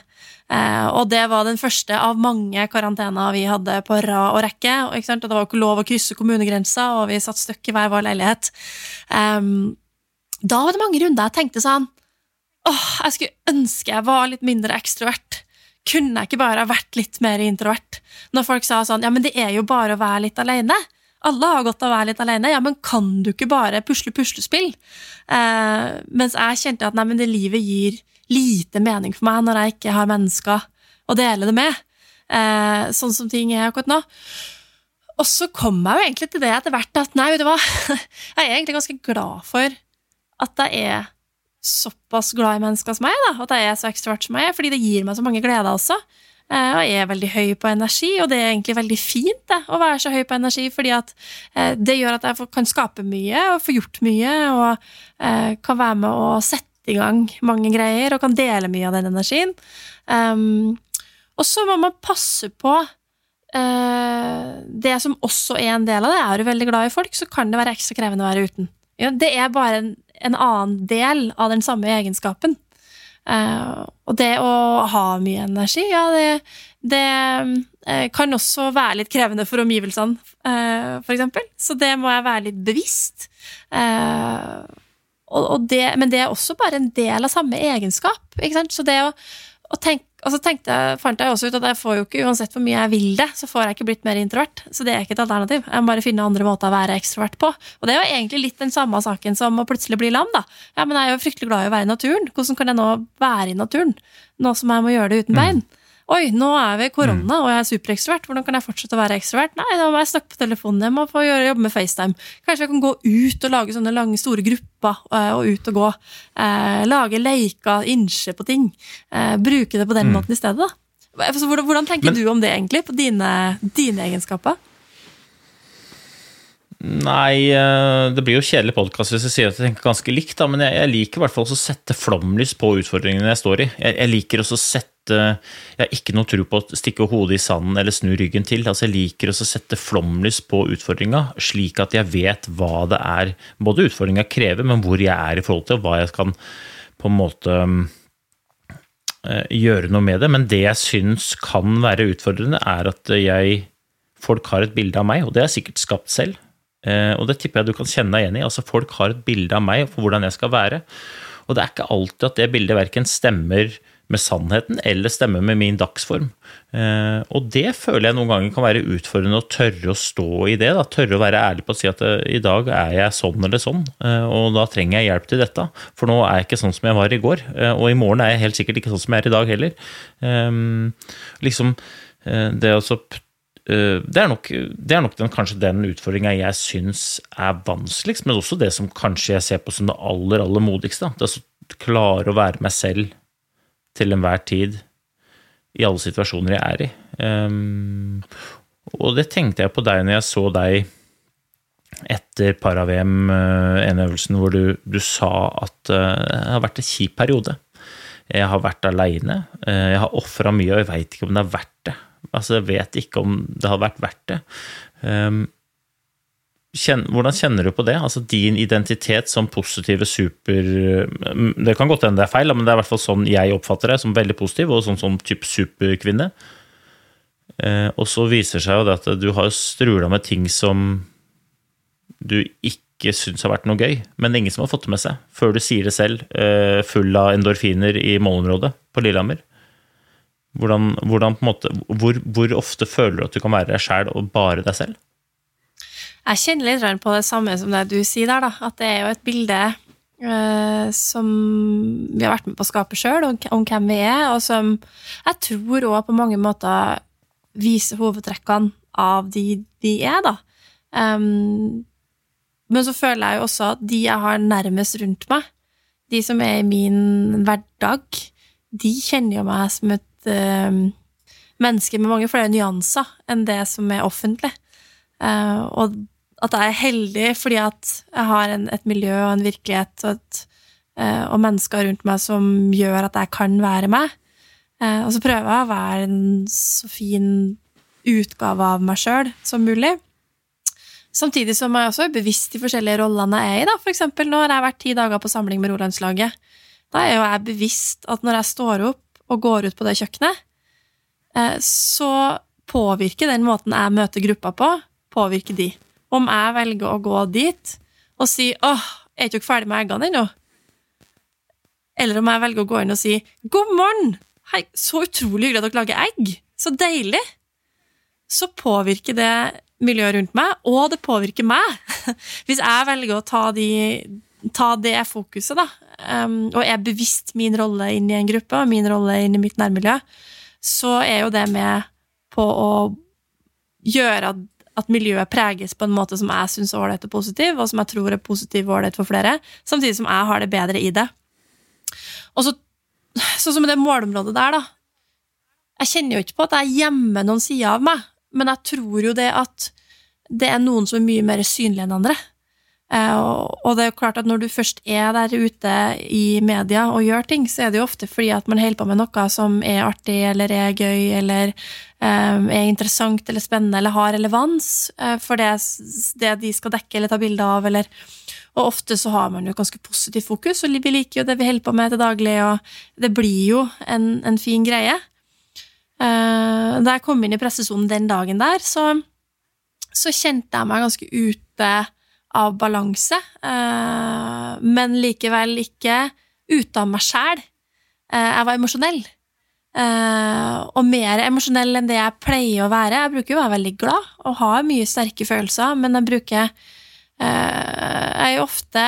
Eh, og det var den første av mange karantener vi hadde på rad og rekke. Og, det var ikke lov å krysse kommunegrensa, og vi satt støkk i hver vår leilighet. Da var det mange runder jeg tenkte sånn åh, jeg skulle ønske jeg var litt mindre ekstrovert. Kunne jeg ikke bare vært litt mer introvert? Når folk sa sånn ja, men det er jo bare å være litt alene. Alle har godt av å være litt alene. Ja, men kan du ikke bare pusle puslespill? Eh, mens jeg kjente at nei, men det livet gir lite mening for meg når jeg ikke har mennesker å dele det med. Eh, sånn som ting er akkurat nå. Og så kom jeg jo egentlig til det etter hvert at nei, vet du hva, jeg er egentlig ganske glad for at jeg er såpass glad i mennesker som jeg er, da, at jeg er så ekstrovert som jeg er, fordi det gir meg så mange gleder også. Eh, og jeg er veldig høy på energi, og det er egentlig veldig fint det, å være så høy på energi, fordi at eh, det gjør at jeg kan skape mye og få gjort mye, og eh, kan være med å sette i gang mange greier, og kan dele mye av den energien. Um, og så må man passe på uh, det som også er en del av det. Er du veldig glad i folk, så kan det være ekstra krevende å være uten. Ja, det er bare en, en annen del av den samme egenskapen. Uh, og det å ha mye energi, ja, det, det uh, kan også være litt krevende for omgivelsene, uh, eksempel. Så det må jeg være litt bevisst. Og, og det, men det er også bare en del av samme egenskap. Ikke sant? Så det å, å tenke og så tenkte, fant jeg også ut at jeg får jo ikke, uansett hvor mye jeg vil det, så får jeg ikke blitt mer introvert. Så det er ikke et alternativ. Jeg må bare finne andre måter å være ekstrovert på. Og det er jo egentlig litt den samme saken som å plutselig bli lam, da. Ja, men jeg er jo fryktelig glad i å være i naturen. Hvordan kan jeg nå være i naturen? Nå som jeg må gjøre det uten mm. Oi, nå er vi i korona, mm. og jeg er superekstrovert. Hvordan kan jeg fortsette å være ekstrovert? Nei, da må jeg snakke på telefonen. Jeg må få jobbe med FaceTime. Kanskje jeg kan gå ut og lage sånne lange, store grupper uh, og ut og gå. Uh, lage leker, innse på ting. Uh, bruke det på den mm. måten i stedet, da. Hvordan, hvordan tenker Men, du om det, egentlig? På dine, dine egenskaper? Nei, det blir jo kjedelig podkast hvis jeg sier at jeg tenker ganske likt, da, men jeg, jeg liker i hvert fall å sette flomlys på utfordringene jeg står i. Jeg, jeg liker også å sette Jeg har ikke noe tro på å stikke hodet i sanden eller snu ryggen til. Altså, jeg liker også å sette flomlys på utfordringa, slik at jeg vet hva det er både utfordringa krever, men hvor jeg er i forhold til, og hva jeg kan på en måte gjøre noe med det. Men det jeg syns kan være utfordrende, er at jeg Folk har et bilde av meg, og det jeg sikkert skapt selv. Eh, og det tipper jeg du kan kjenne deg igjen i. altså Folk har et bilde av meg for hvordan jeg skal være. Og det er ikke alltid at det bildet verken stemmer med sannheten eller stemmer med min dagsform. Eh, og det føler jeg noen ganger kan være utfordrende å tørre å stå i det. Da. Tørre å være ærlig på å si at eh, i dag er jeg sånn eller sånn, og da trenger jeg hjelp til dette. For nå er jeg ikke sånn som jeg var i går, og i morgen er jeg helt sikkert ikke sånn som jeg er i dag heller. Liksom det å Eh, det er nok, det er nok den, kanskje den utfordringa jeg syns er vanskeligst, men også det som kanskje jeg ser på som det aller, aller modigste. Det å klare å være meg selv til enhver tid i alle situasjoner jeg er i. Um, og det tenkte jeg på deg når jeg så deg etter para-VM, en øvelsen, hvor du, du sa at uh, det har vært en kjip periode. Jeg har vært aleine, uh, jeg har ofra mye, og jeg veit ikke om det er verdt det. Altså, jeg vet ikke om det har vært verdt det. Um, kjen, hvordan kjenner du på det? Altså din identitet som positive super mm, Det kan godt hende det er feil, men det er i hvert fall sånn jeg oppfatter deg, som veldig positiv, og sånn som type superkvinne. Uh, og så viser det seg jo det at du har strula med ting som du ikke syns har vært noe gøy, men ingen som har fått det med seg, før du sier det selv, uh, full av endorfiner i målområdet på Lillehammer. Hvordan, hvordan måte, hvor, hvor, ofte føler du at du kan være deg sjæl og bare deg selv? Jeg kjenner litt på det samme som det du sier der, da. At det er jo et bilde uh, som vi har vært med på å skape sjøl, om, om, hvem vi er, og som jeg tror òg på mange måter viser hovedtrekkene av de vi er, da. Um, men så føler jeg jo også at de jeg har nærmest rundt meg, de som er i min hverdag, de kjenner jo meg som et menneske med mange flere nyanser enn det som er offentlig. Uh, og at jeg er heldig fordi at jeg har en, et miljø og en virkelighet og, et, uh, og, mennesker rundt meg som gjør at jeg kan være meg. Og så prøver jeg å være en så fin utgave av meg sjøl som mulig. Samtidig som jeg også er bevisst de forskjellige rollene jeg er i. da. For eksempel jeg har vært ti dager på samling med Rolandslaget. Da er jo jeg bevisst at når jeg står opp og går ut på det kjøkkenet, eh, så påvirker den måten jeg møter gruppa på, påvirker de. Om jeg velger å gå dit og si 'åh, er ikke dere ferdig med eggene ennå', eller om jeg velger å gå inn og si 'god morgen', hei, så utrolig hyggelig at dere lager egg, så deilig', så påvirker det miljøet rundt meg, og det påvirker meg. Hvis jeg velger å ta de ta det fokuset, da, um, og er bevisst min rolle inn i en gruppe og min rolle inn i mitt nærmiljø, så er jo det med på å gjøre at, at miljøet preges på en måte som jeg syns er ålreit og positiv, og som jeg tror er positiv og ålreit for flere, samtidig som jeg har det bedre i det. Og så, sånn som det målområdet der, da. Jeg kjenner jo ikke på at jeg gjemmer noen sider av meg, men jeg tror jo det at det er noen som er mye mer synlige enn andre. Eh, og det er jo klart at når du først er der ute i media og gjør ting, så er det jo ofte fordi at man holder på med noe som er artig eller er gøy eller um, er interessant eller spennende eller har relevans uh, for det, de skal dekke eller ta bilde av, eller Og ofte så har man jo ganske positivt fokus, og vi liker jo det vi holder på med til daglig, og det blir jo en, en fin greie. Da jeg kom inn i pressesonen den dagen der, så, så kjente jeg meg ganske ute av balanse, eh, men likevel ikke ute av meg sjæl. Eh, jeg var emosjonell. Eh, og mer emosjonell enn det jeg pleier å være. Jeg bruker å være veldig glad og har mye sterke følelser, men jeg bruker Jeg er ofte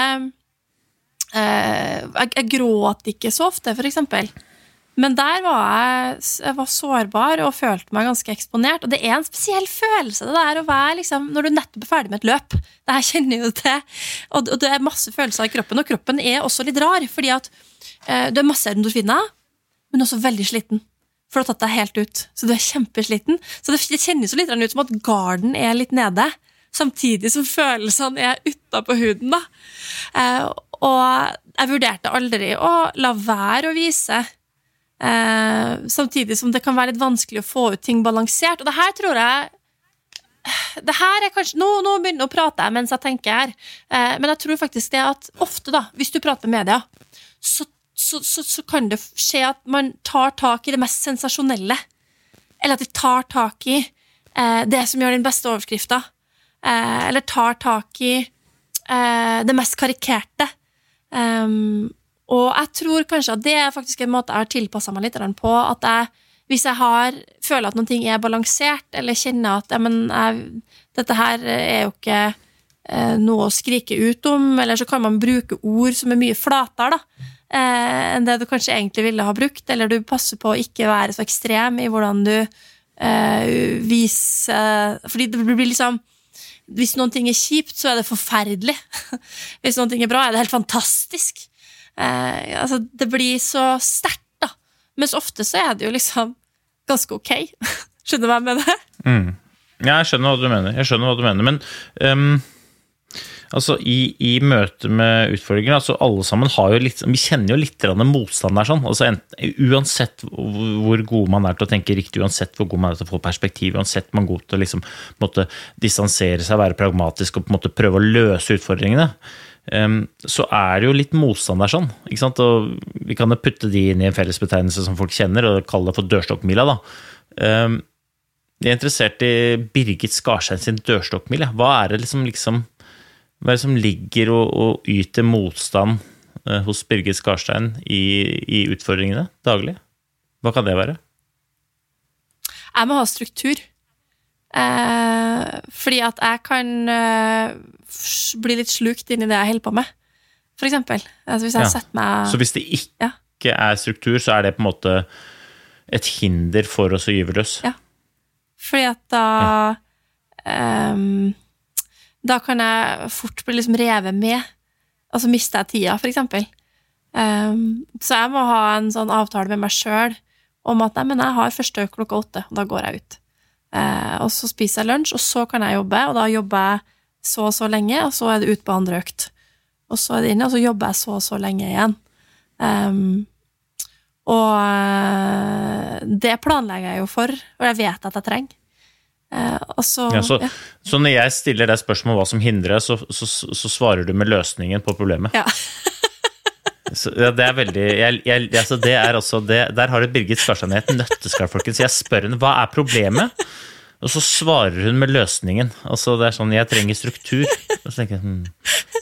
jeg gråter ikke så ofte, for eksempel. Men der var jeg, jeg var sårbar og følte meg ganske eksponert. Og det er en spesiell følelse det der å være liksom, når du nettopp er ferdig med et løp. Det her kjenner jo til. Og, og det er masse følelser i kroppen. Og kroppen er også litt rar, fordi at eh, du er masse endorfiner, men også veldig sliten. For du har tatt deg helt ut. Så du er kjempesliten. Så det, det kjennes jo litt ut som at garden er litt nede. Samtidig som følelsene er utapå huden. da. Eh, og jeg vurderte aldri å la være å vise Eh, samtidig som det kan være litt vanskelig å få ut ting balansert. Og det her tror jeg det her er kanskje, Nå, nå begynner jeg å prate mens jeg tenker her, eh, men jeg tror faktisk det at ofte, da, hvis du prater med media, så, så, så, så, kan det skje at man tar tak i det mest sensasjonelle. Eller at de tar tak i eh, det som gjør den beste overskrifta. Eh, eller tar tak i eh, det mest karikerte. Um, og jeg tror kanskje at det er faktisk en måte jeg har tilpassa meg litt på. At jeg, hvis jeg har, føler at noe er balansert, eller kjenner at ja, men jeg, dette her er jo ikke eh, noe å skrike ut om, eller så kan man bruke ord som er mye flatere da, eh, enn det du kanskje egentlig ville ha brukt, eller du passer på å ikke være så ekstrem i hvordan du eh, viser Fordi det blir liksom hvis noen ting er kjipt, så er det forferdelig. Hvis noen ting er bra, er det helt fantastisk eh, altså, Det blir så sterkt, da. Mens ofte så er det jo liksom ganske ok. Skjønner du hva jeg mener? Mm. Ja, jeg skjønner hva du mener. Jeg skjønner hva du mener, Men um, altså, i, i møte med utfordringer altså, Alle sammen har jo litt Vi kjenner jo litt motstand der. Sånn. Altså, uansett hvor god man er til å tenke riktig, uansett hvor god man er til å få perspektiv, uansett man er god til å liksom, måtte, distansere seg, være pragmatisk og på en måte prøve å løse utfordringene så er det jo litt motstand der sånn. ikke sant? Og vi kan jo putte de inn i en fellesbetegnelse som folk kjenner, og kalle det for dørstokkmila. da. Jeg er interessert i Birgit Skarstein sin dørstokkmil. Hva er det liksom, liksom hva er det som ligger og, og yter motstand eh, hos Birgit Skarstein i, i utfordringene daglig? Hva kan det være? Jeg må ha struktur. Eh, fordi at jeg kan eh, bli litt slukt inn i det jeg holder på med, for eksempel. Altså hvis jeg Ja. setter meg Så hvis det ikke Ja. er struktur, så er det på en måte et hinder for oss å gyve løs? Ja. Fordi at da eh, Da kan jeg fort bli liksom revet med. Og så mister jeg tida, for eksempel. Ehm, så jeg må ha en sånn avtale med meg sjøl om at nei, men jeg har første klokka åtte, og da går jeg ut. Eh, og så spiser jeg lunsj, og så kan jeg jobbe, og da jobber jeg så og så lenge, og så er det ut på andre økt. Og så er det inne, og så jobber jeg så og så lenge igjen. Um, og eh, det planlegger jeg jo for, og jeg vet at jeg trenger. Uh, så, Ja, så, ja. så når jeg stiller deg spørsmål om hva som hindrer så, så, så svarer du med løsningen på problemet? Ja. Så, ja, det er veldig jeg, jeg, altså det er også det, Der har du Birgit Skarstein i et nøtteskall, folkens. Jeg spør henne hva er problemet, og så svarer hun med løsningen. Altså Det er sånn Jeg trenger struktur. Og så tenker jeg hm,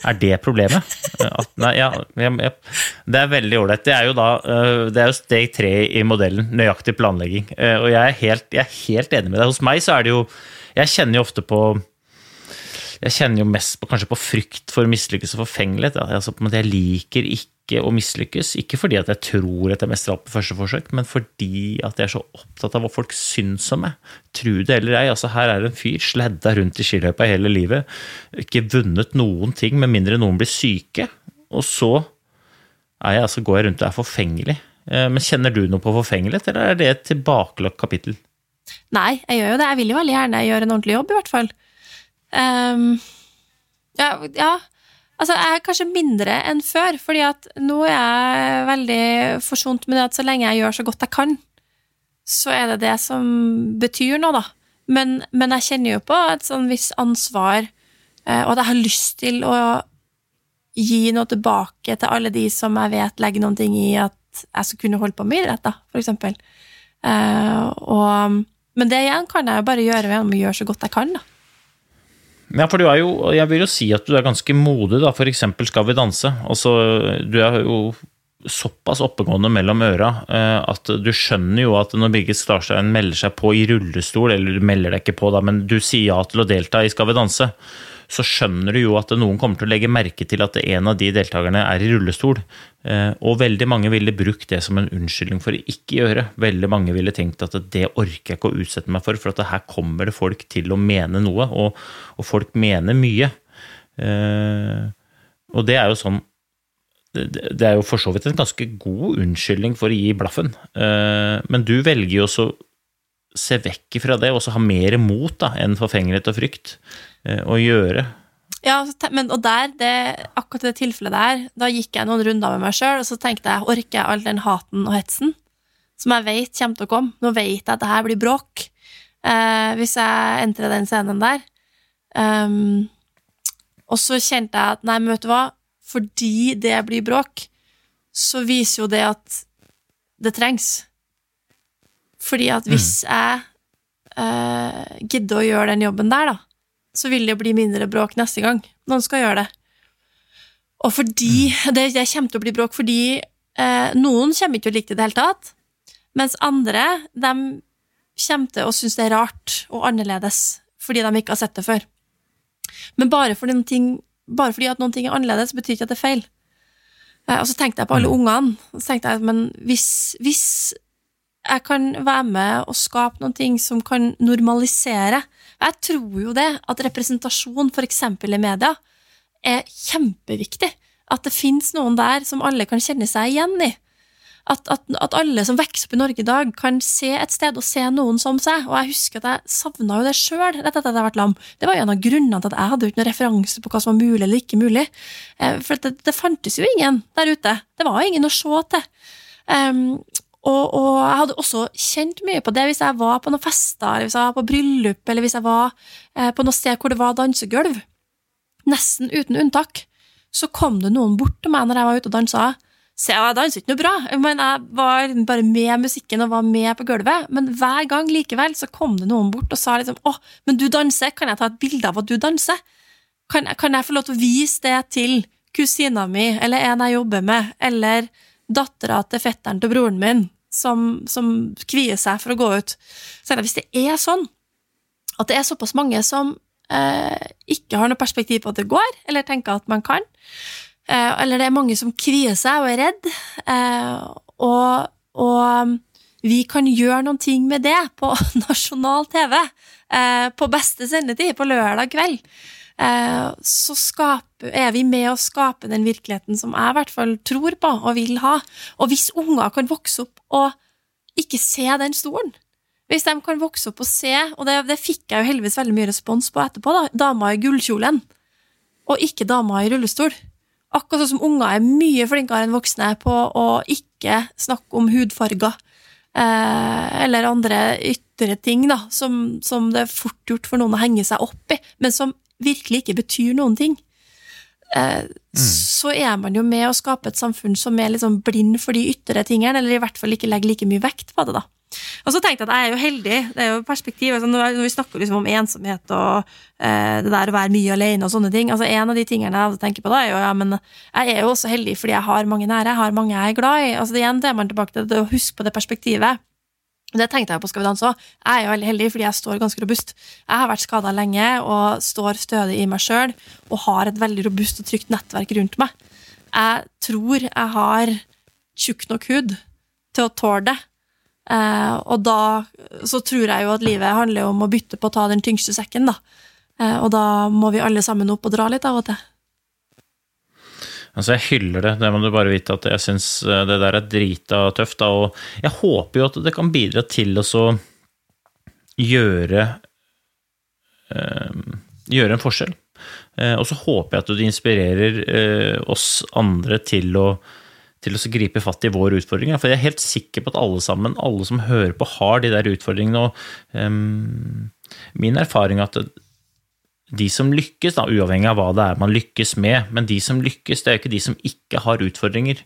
Er det problemet? At, nei, ja, ja, det er veldig ålreit. Det er jo da øh, Det er jo steg tre i modellen, nøyaktig planlegging. Eh, Og jeg er, helt, jeg er helt enig med deg. Hos meg så er det jo Jeg kjenner jo ofte på jeg kjenner jo mest på, kanskje på frykt for mislykkelse og forfengelighet. Altså, jeg liker ikke å mislykkes. Ikke fordi at jeg tror at jeg mestrer alt på første forsøk, men fordi at jeg er så opptatt av hva folk syns om meg. Tro det eller ei, altså her er det en fyr, sledda rundt i skiløypa hele livet, ikke vunnet noen ting med mindre noen blir syke, og så jeg, altså går jeg rundt og er forfengelig. Eh, Men kjenner du noe på forfengelighet, eller er det et tilbakelagt kapittel? Nei, jeg gjør jo det. Jeg vil jo veldig gjerne gjøre en ordentlig jobb, i hvert fall. Um, ja, ja, altså jeg er kanskje mindre enn før, fordi at nå er jeg veldig forsont med det at så lenge jeg gjør så godt jeg kan, så er det det som betyr noe, da. Men, men jeg kjenner jo på et sånn visst ansvar, eh, og at jeg har lyst til å gi noe tilbake til alle de som jeg vet legger noen ting i at jeg skal kunne holde på med idrett, da, for eksempel. Eh, og, men det igjen kan jeg jo bare gjøre gjennom å gjøre så godt jeg kan, da. Ja, for du er jo, jeg vil jo si at du er ganske modig, da, for eksempel Skal vi danse. Altså, du er jo såpass oppegående mellom øra eh, at du skjønner jo at når Birgit Starstein melder seg på i rullestol, eller du melder deg ikke på, da, men du sier ja til å delta i Skal vi danse, så skjønner du jo at noen kommer til å legge merke til at en av de deltakerne er i rullestol. Eh, Og veldig mange ville brukt det som en unnskyldning for å ikke gjøre. Veldig mange ville tenkt at det orker jeg ikke å utsette meg for, for at her kommer det folk til å mene noe, og, og folk mener mye. Eh, Og det er jo sånn det er jo for så vidt en ganske god unnskyldning for å gi blaffen, Eh, men du velger jo også se vekk fra det, og så ha mer mot da, enn forfengelighet og frykt, eh, å gjøre. Ja, men, og der, det, akkurat det tilfellet der, da gikk jeg noen runder med meg sjøl, og så tenkte jeg, orker jeg all den haten og hetsen som jeg vet kommer til å komme? Nå vet jeg at det her blir bråk eh, hvis jeg entrer den scenen der. Um, og så kjente jeg at nei, vet du hva, fordi det blir bråk, så viser jo det at det trengs. Fordi at hvis jeg uh, gidder å gjøre den jobben der, da, så vil det bli mindre bråk neste gang noen skal gjøre det. Og fordi det, det kommer til å bli bråk fordi uh, noen kommer ikke til å like det i det hele tatt, mens andre de kommer til å synes det er rart og annerledes fordi de ikke har sett det før. Men bare fordi, ting, bare fordi at noen ting er annerledes, betyr ikke at det er feil. Eh, og så tenkte jeg på alle ungene. og Så tenkte jeg, men hvis, hvis jeg kan være med og skape noen ting som kan normalisere Jeg tror jo det, at representasjon, eksempel i media, er kjempeviktig. At det fins noen der som alle kan kjenne seg igjen i. At, at, at alle som vokser opp i Norge i dag, kan se et sted og se noen som seg. Og jeg husker at jeg savna jo det sjøl rett etter at jeg hadde lam. Det var jo en av grunnene til at jeg hadde ikke noen referanse på hva som var mulig eller ikke mulig. Eh, For det, det fantes jo ingen der ute. Det var ingen å se til. Um, og, og jeg hadde også kjent mye på det hvis jeg var på noen fester, eller hvis jeg var på bryllup, eller hvis jeg var eh, på noe sted hvor det var dansegulv. Nesten uten unntak. Så kom det noen bort til meg når jeg var ute og dansa. Så jeg danset ikke noe bra, men jeg var bare med musikken og var med på gulvet. Men hver gang likevel så kom det noen bort og sa liksom 'Å, men du danser, kan jeg ta et bilde av at du danser?' Kan, kan jeg få lov til å vise det til kusina mi, eller en jeg jobber med, eller dattera til fetteren til broren min, som, som kvier seg for å gå ut? Så hvis det er sånn at det er såpass mange som eh, ikke har noe perspektiv på at det går, eller tenker at man kan, eh, eller det er mange som kvier seg og er redd, eh, og, og vi kan gjøre noen ting med det på nasjonal TV eh, på beste sendetid, på lørdag kveld. Eh, så skaper, er vi med å skape den virkeligheten som jeg i hvert fall tror på og vil ha. Og hvis unger kan vokse opp og ikke se den stolen Hvis de kan vokse opp og se, og det, det fikk jeg jo heldigvis veldig mye respons på etterpå, da, dama i gullkjolen, og ikke dama i rullestol. Akkurat sånn som unger er mye flinkere enn voksne på å ikke snakke om hudfarger eh, eller andre ytre ting da, som, som det er fort gjort for noen å henge seg opp i, men som virkelig ikke betyr noen ting. Eh, Så er man jo med å skape et samfunn som er liksom blind for de ytre tingene, eller i hvert fall ikke legger like mye vekt på det. da. Og så tenkte jeg at jeg er jo heldig, det er jo perspektiv, altså når vi snakker liksom om ensomhet og eh, det der å være mye alene og sånne ting, altså en av de tingene jeg tenker på da, er jo ja, men jeg er jo også heldig fordi jeg har mange nære, jeg har mange jeg er glad i. altså det igjen det er man tilbake til det å huske på det perspektivet. Det tenkte jeg på Skal vi danse òg. Jeg er jo veldig heldig fordi jeg står ganske robust. Jeg har vært skada lenge og står stødig i meg sjøl og har et veldig robust og trygt nettverk rundt meg. Jeg tror jeg har tjukk nok hud til å tåle det. Eh, og da så tror jeg jo at livet handler om å bytte på å ta den tyngste sekken, da. Eh, og da må vi alle sammen opp og dra litt av og til. Altså, jeg hyller det, det må du bare vite at jeg syns det der er drita tøft. Da, og jeg håper jo at det kan bidra til å så gjøre øh, Gjøre en forskjell. Eh, og så håper jeg at du inspirerer eh, oss andre til å til å gripe fatt i våre utfordringer. For jeg er helt sikker på at alle sammen, alle som hører på, har de der utfordringene. Og um, min erfaring er at de som lykkes, da, uavhengig av hva det er man lykkes med, men de som lykkes, det er jo ikke de som ikke har utfordringer,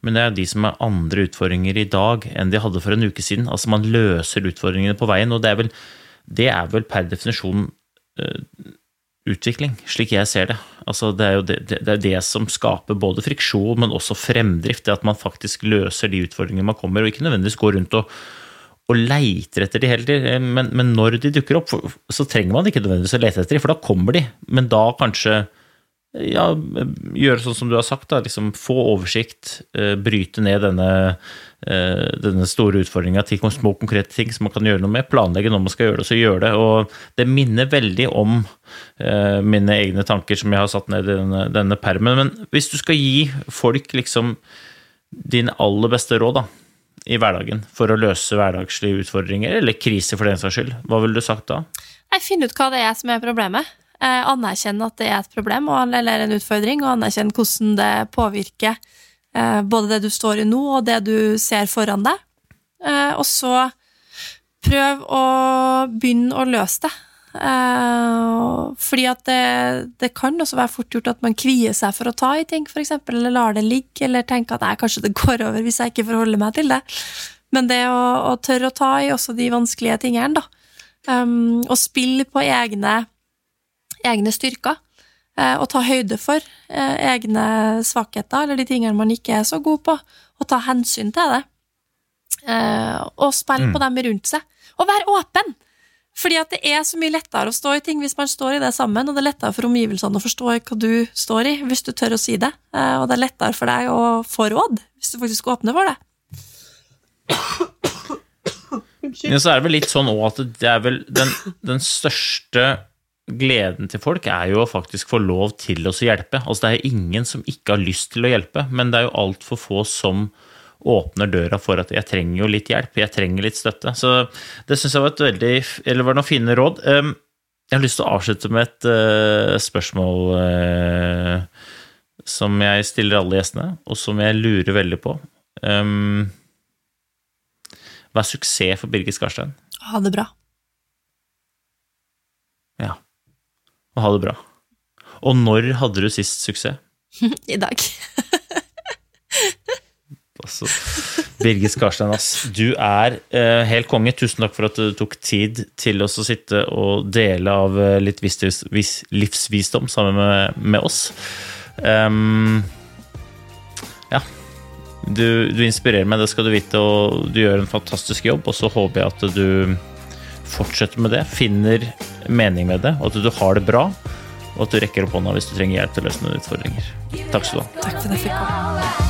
men det er de som har andre utfordringer i dag enn de hadde for en uke siden. Altså man løser utfordringene på veien, og det er vel, det er vel per definisjon uh, utvikling, slik jeg ser det. Altså, det, er jo det, det, er det, som skaper både friksjon, men også fremdrift. Det at man faktisk løser de utfordringene man kommer, og ikke nødvendigvis går rundt og, og leiter etter de hele tiden. Men, men, når de dukker opp, så trenger man ikke nødvendigvis å lete etter de, for da kommer de. Men da kanskje ja, gjøre sånn som du har sagt, da, liksom få oversikt, uh, bryte ned denne, denne store utfordringa til små, konkrete ting som man kan gjøre noe med, planlegge når man skal gjøre det, så gjøre det. Og det minner veldig om mine egne tanker som jeg har satt ned i denne, denne permen. Men hvis du skal gi folk liksom din aller beste råd da, i hverdagen for å løse hverdagslige utfordringer, eller kriser for den saks skyld, hva ville du sagt da? Jeg finner ut hva det er som er problemet. Eh, anerkjenne at det er et problem eller en utfordring, og anerkjenne hvordan det påvirker eh, både det du står i nå, og det du ser foran deg. Eh, og så prøv å begynne å løse det. Fordi at det, det, kan også være fort gjort at man kvier seg for å ta i ting, f.eks., eller lar det ligge, eller tenker at nei, kanskje det går over hvis jeg ikke forholder meg til det. Men det å, å tørre å ta i også de vanskelige tingene, da. Um, og spille på egne egne styrker. Eh, og ta høyde for eh, egne svakheter, eller de tingene man ikke er så god på, og ta hensyn til det. Eh, og spille mm. på dem rundt seg. Og være åpen! Fordi at det er så mye lettere å stå i ting hvis man står i det sammen, og det er lettere for omgivelsene å forstå hva du står i, hvis du tør å si det. Og det er lettere for deg å få råd, hvis du faktisk åpner for det. Ja, så er det vel litt sånn òg at det er vel den, den største gleden til folk er jo å faktisk få lov til å hjelpe. Altså, det er ingen som ikke har lyst til å hjelpe, men det er jo altfor få som åpner døra for at jeg trenger jo litt hjelp, jeg trenger litt støtte. Så det syns jeg var et veldig Eller var noen fine råd. Ehm, jeg har lyst til å avslutte med et uh, spørsmål uh, som jeg stiller alle gjestene, og som jeg lurer veldig på. Um, hva er suksess for Birgit Skarstein? Ha det bra. Ja og ha det bra. Og når hadde du sist suksess? I dag. altså, Birgit Skarstein, ass. Du er eh, helt konge. Tusen takk for at du tok tid til oss å sitte og dele av eh, litt vis, vis, livsvisdom sammen med, med oss. Um, ja. Du, du, inspirerer meg, det skal du vite, og du gjør en fantastisk jobb. Og så håper jeg at du fortsetter med det, finner mening med det, og at du har det bra. Og at du rekker opp hånda hvis du trenger hjelp til å løse noen utfordringer. Takk skal du ha. Takk for at jeg fikk komme.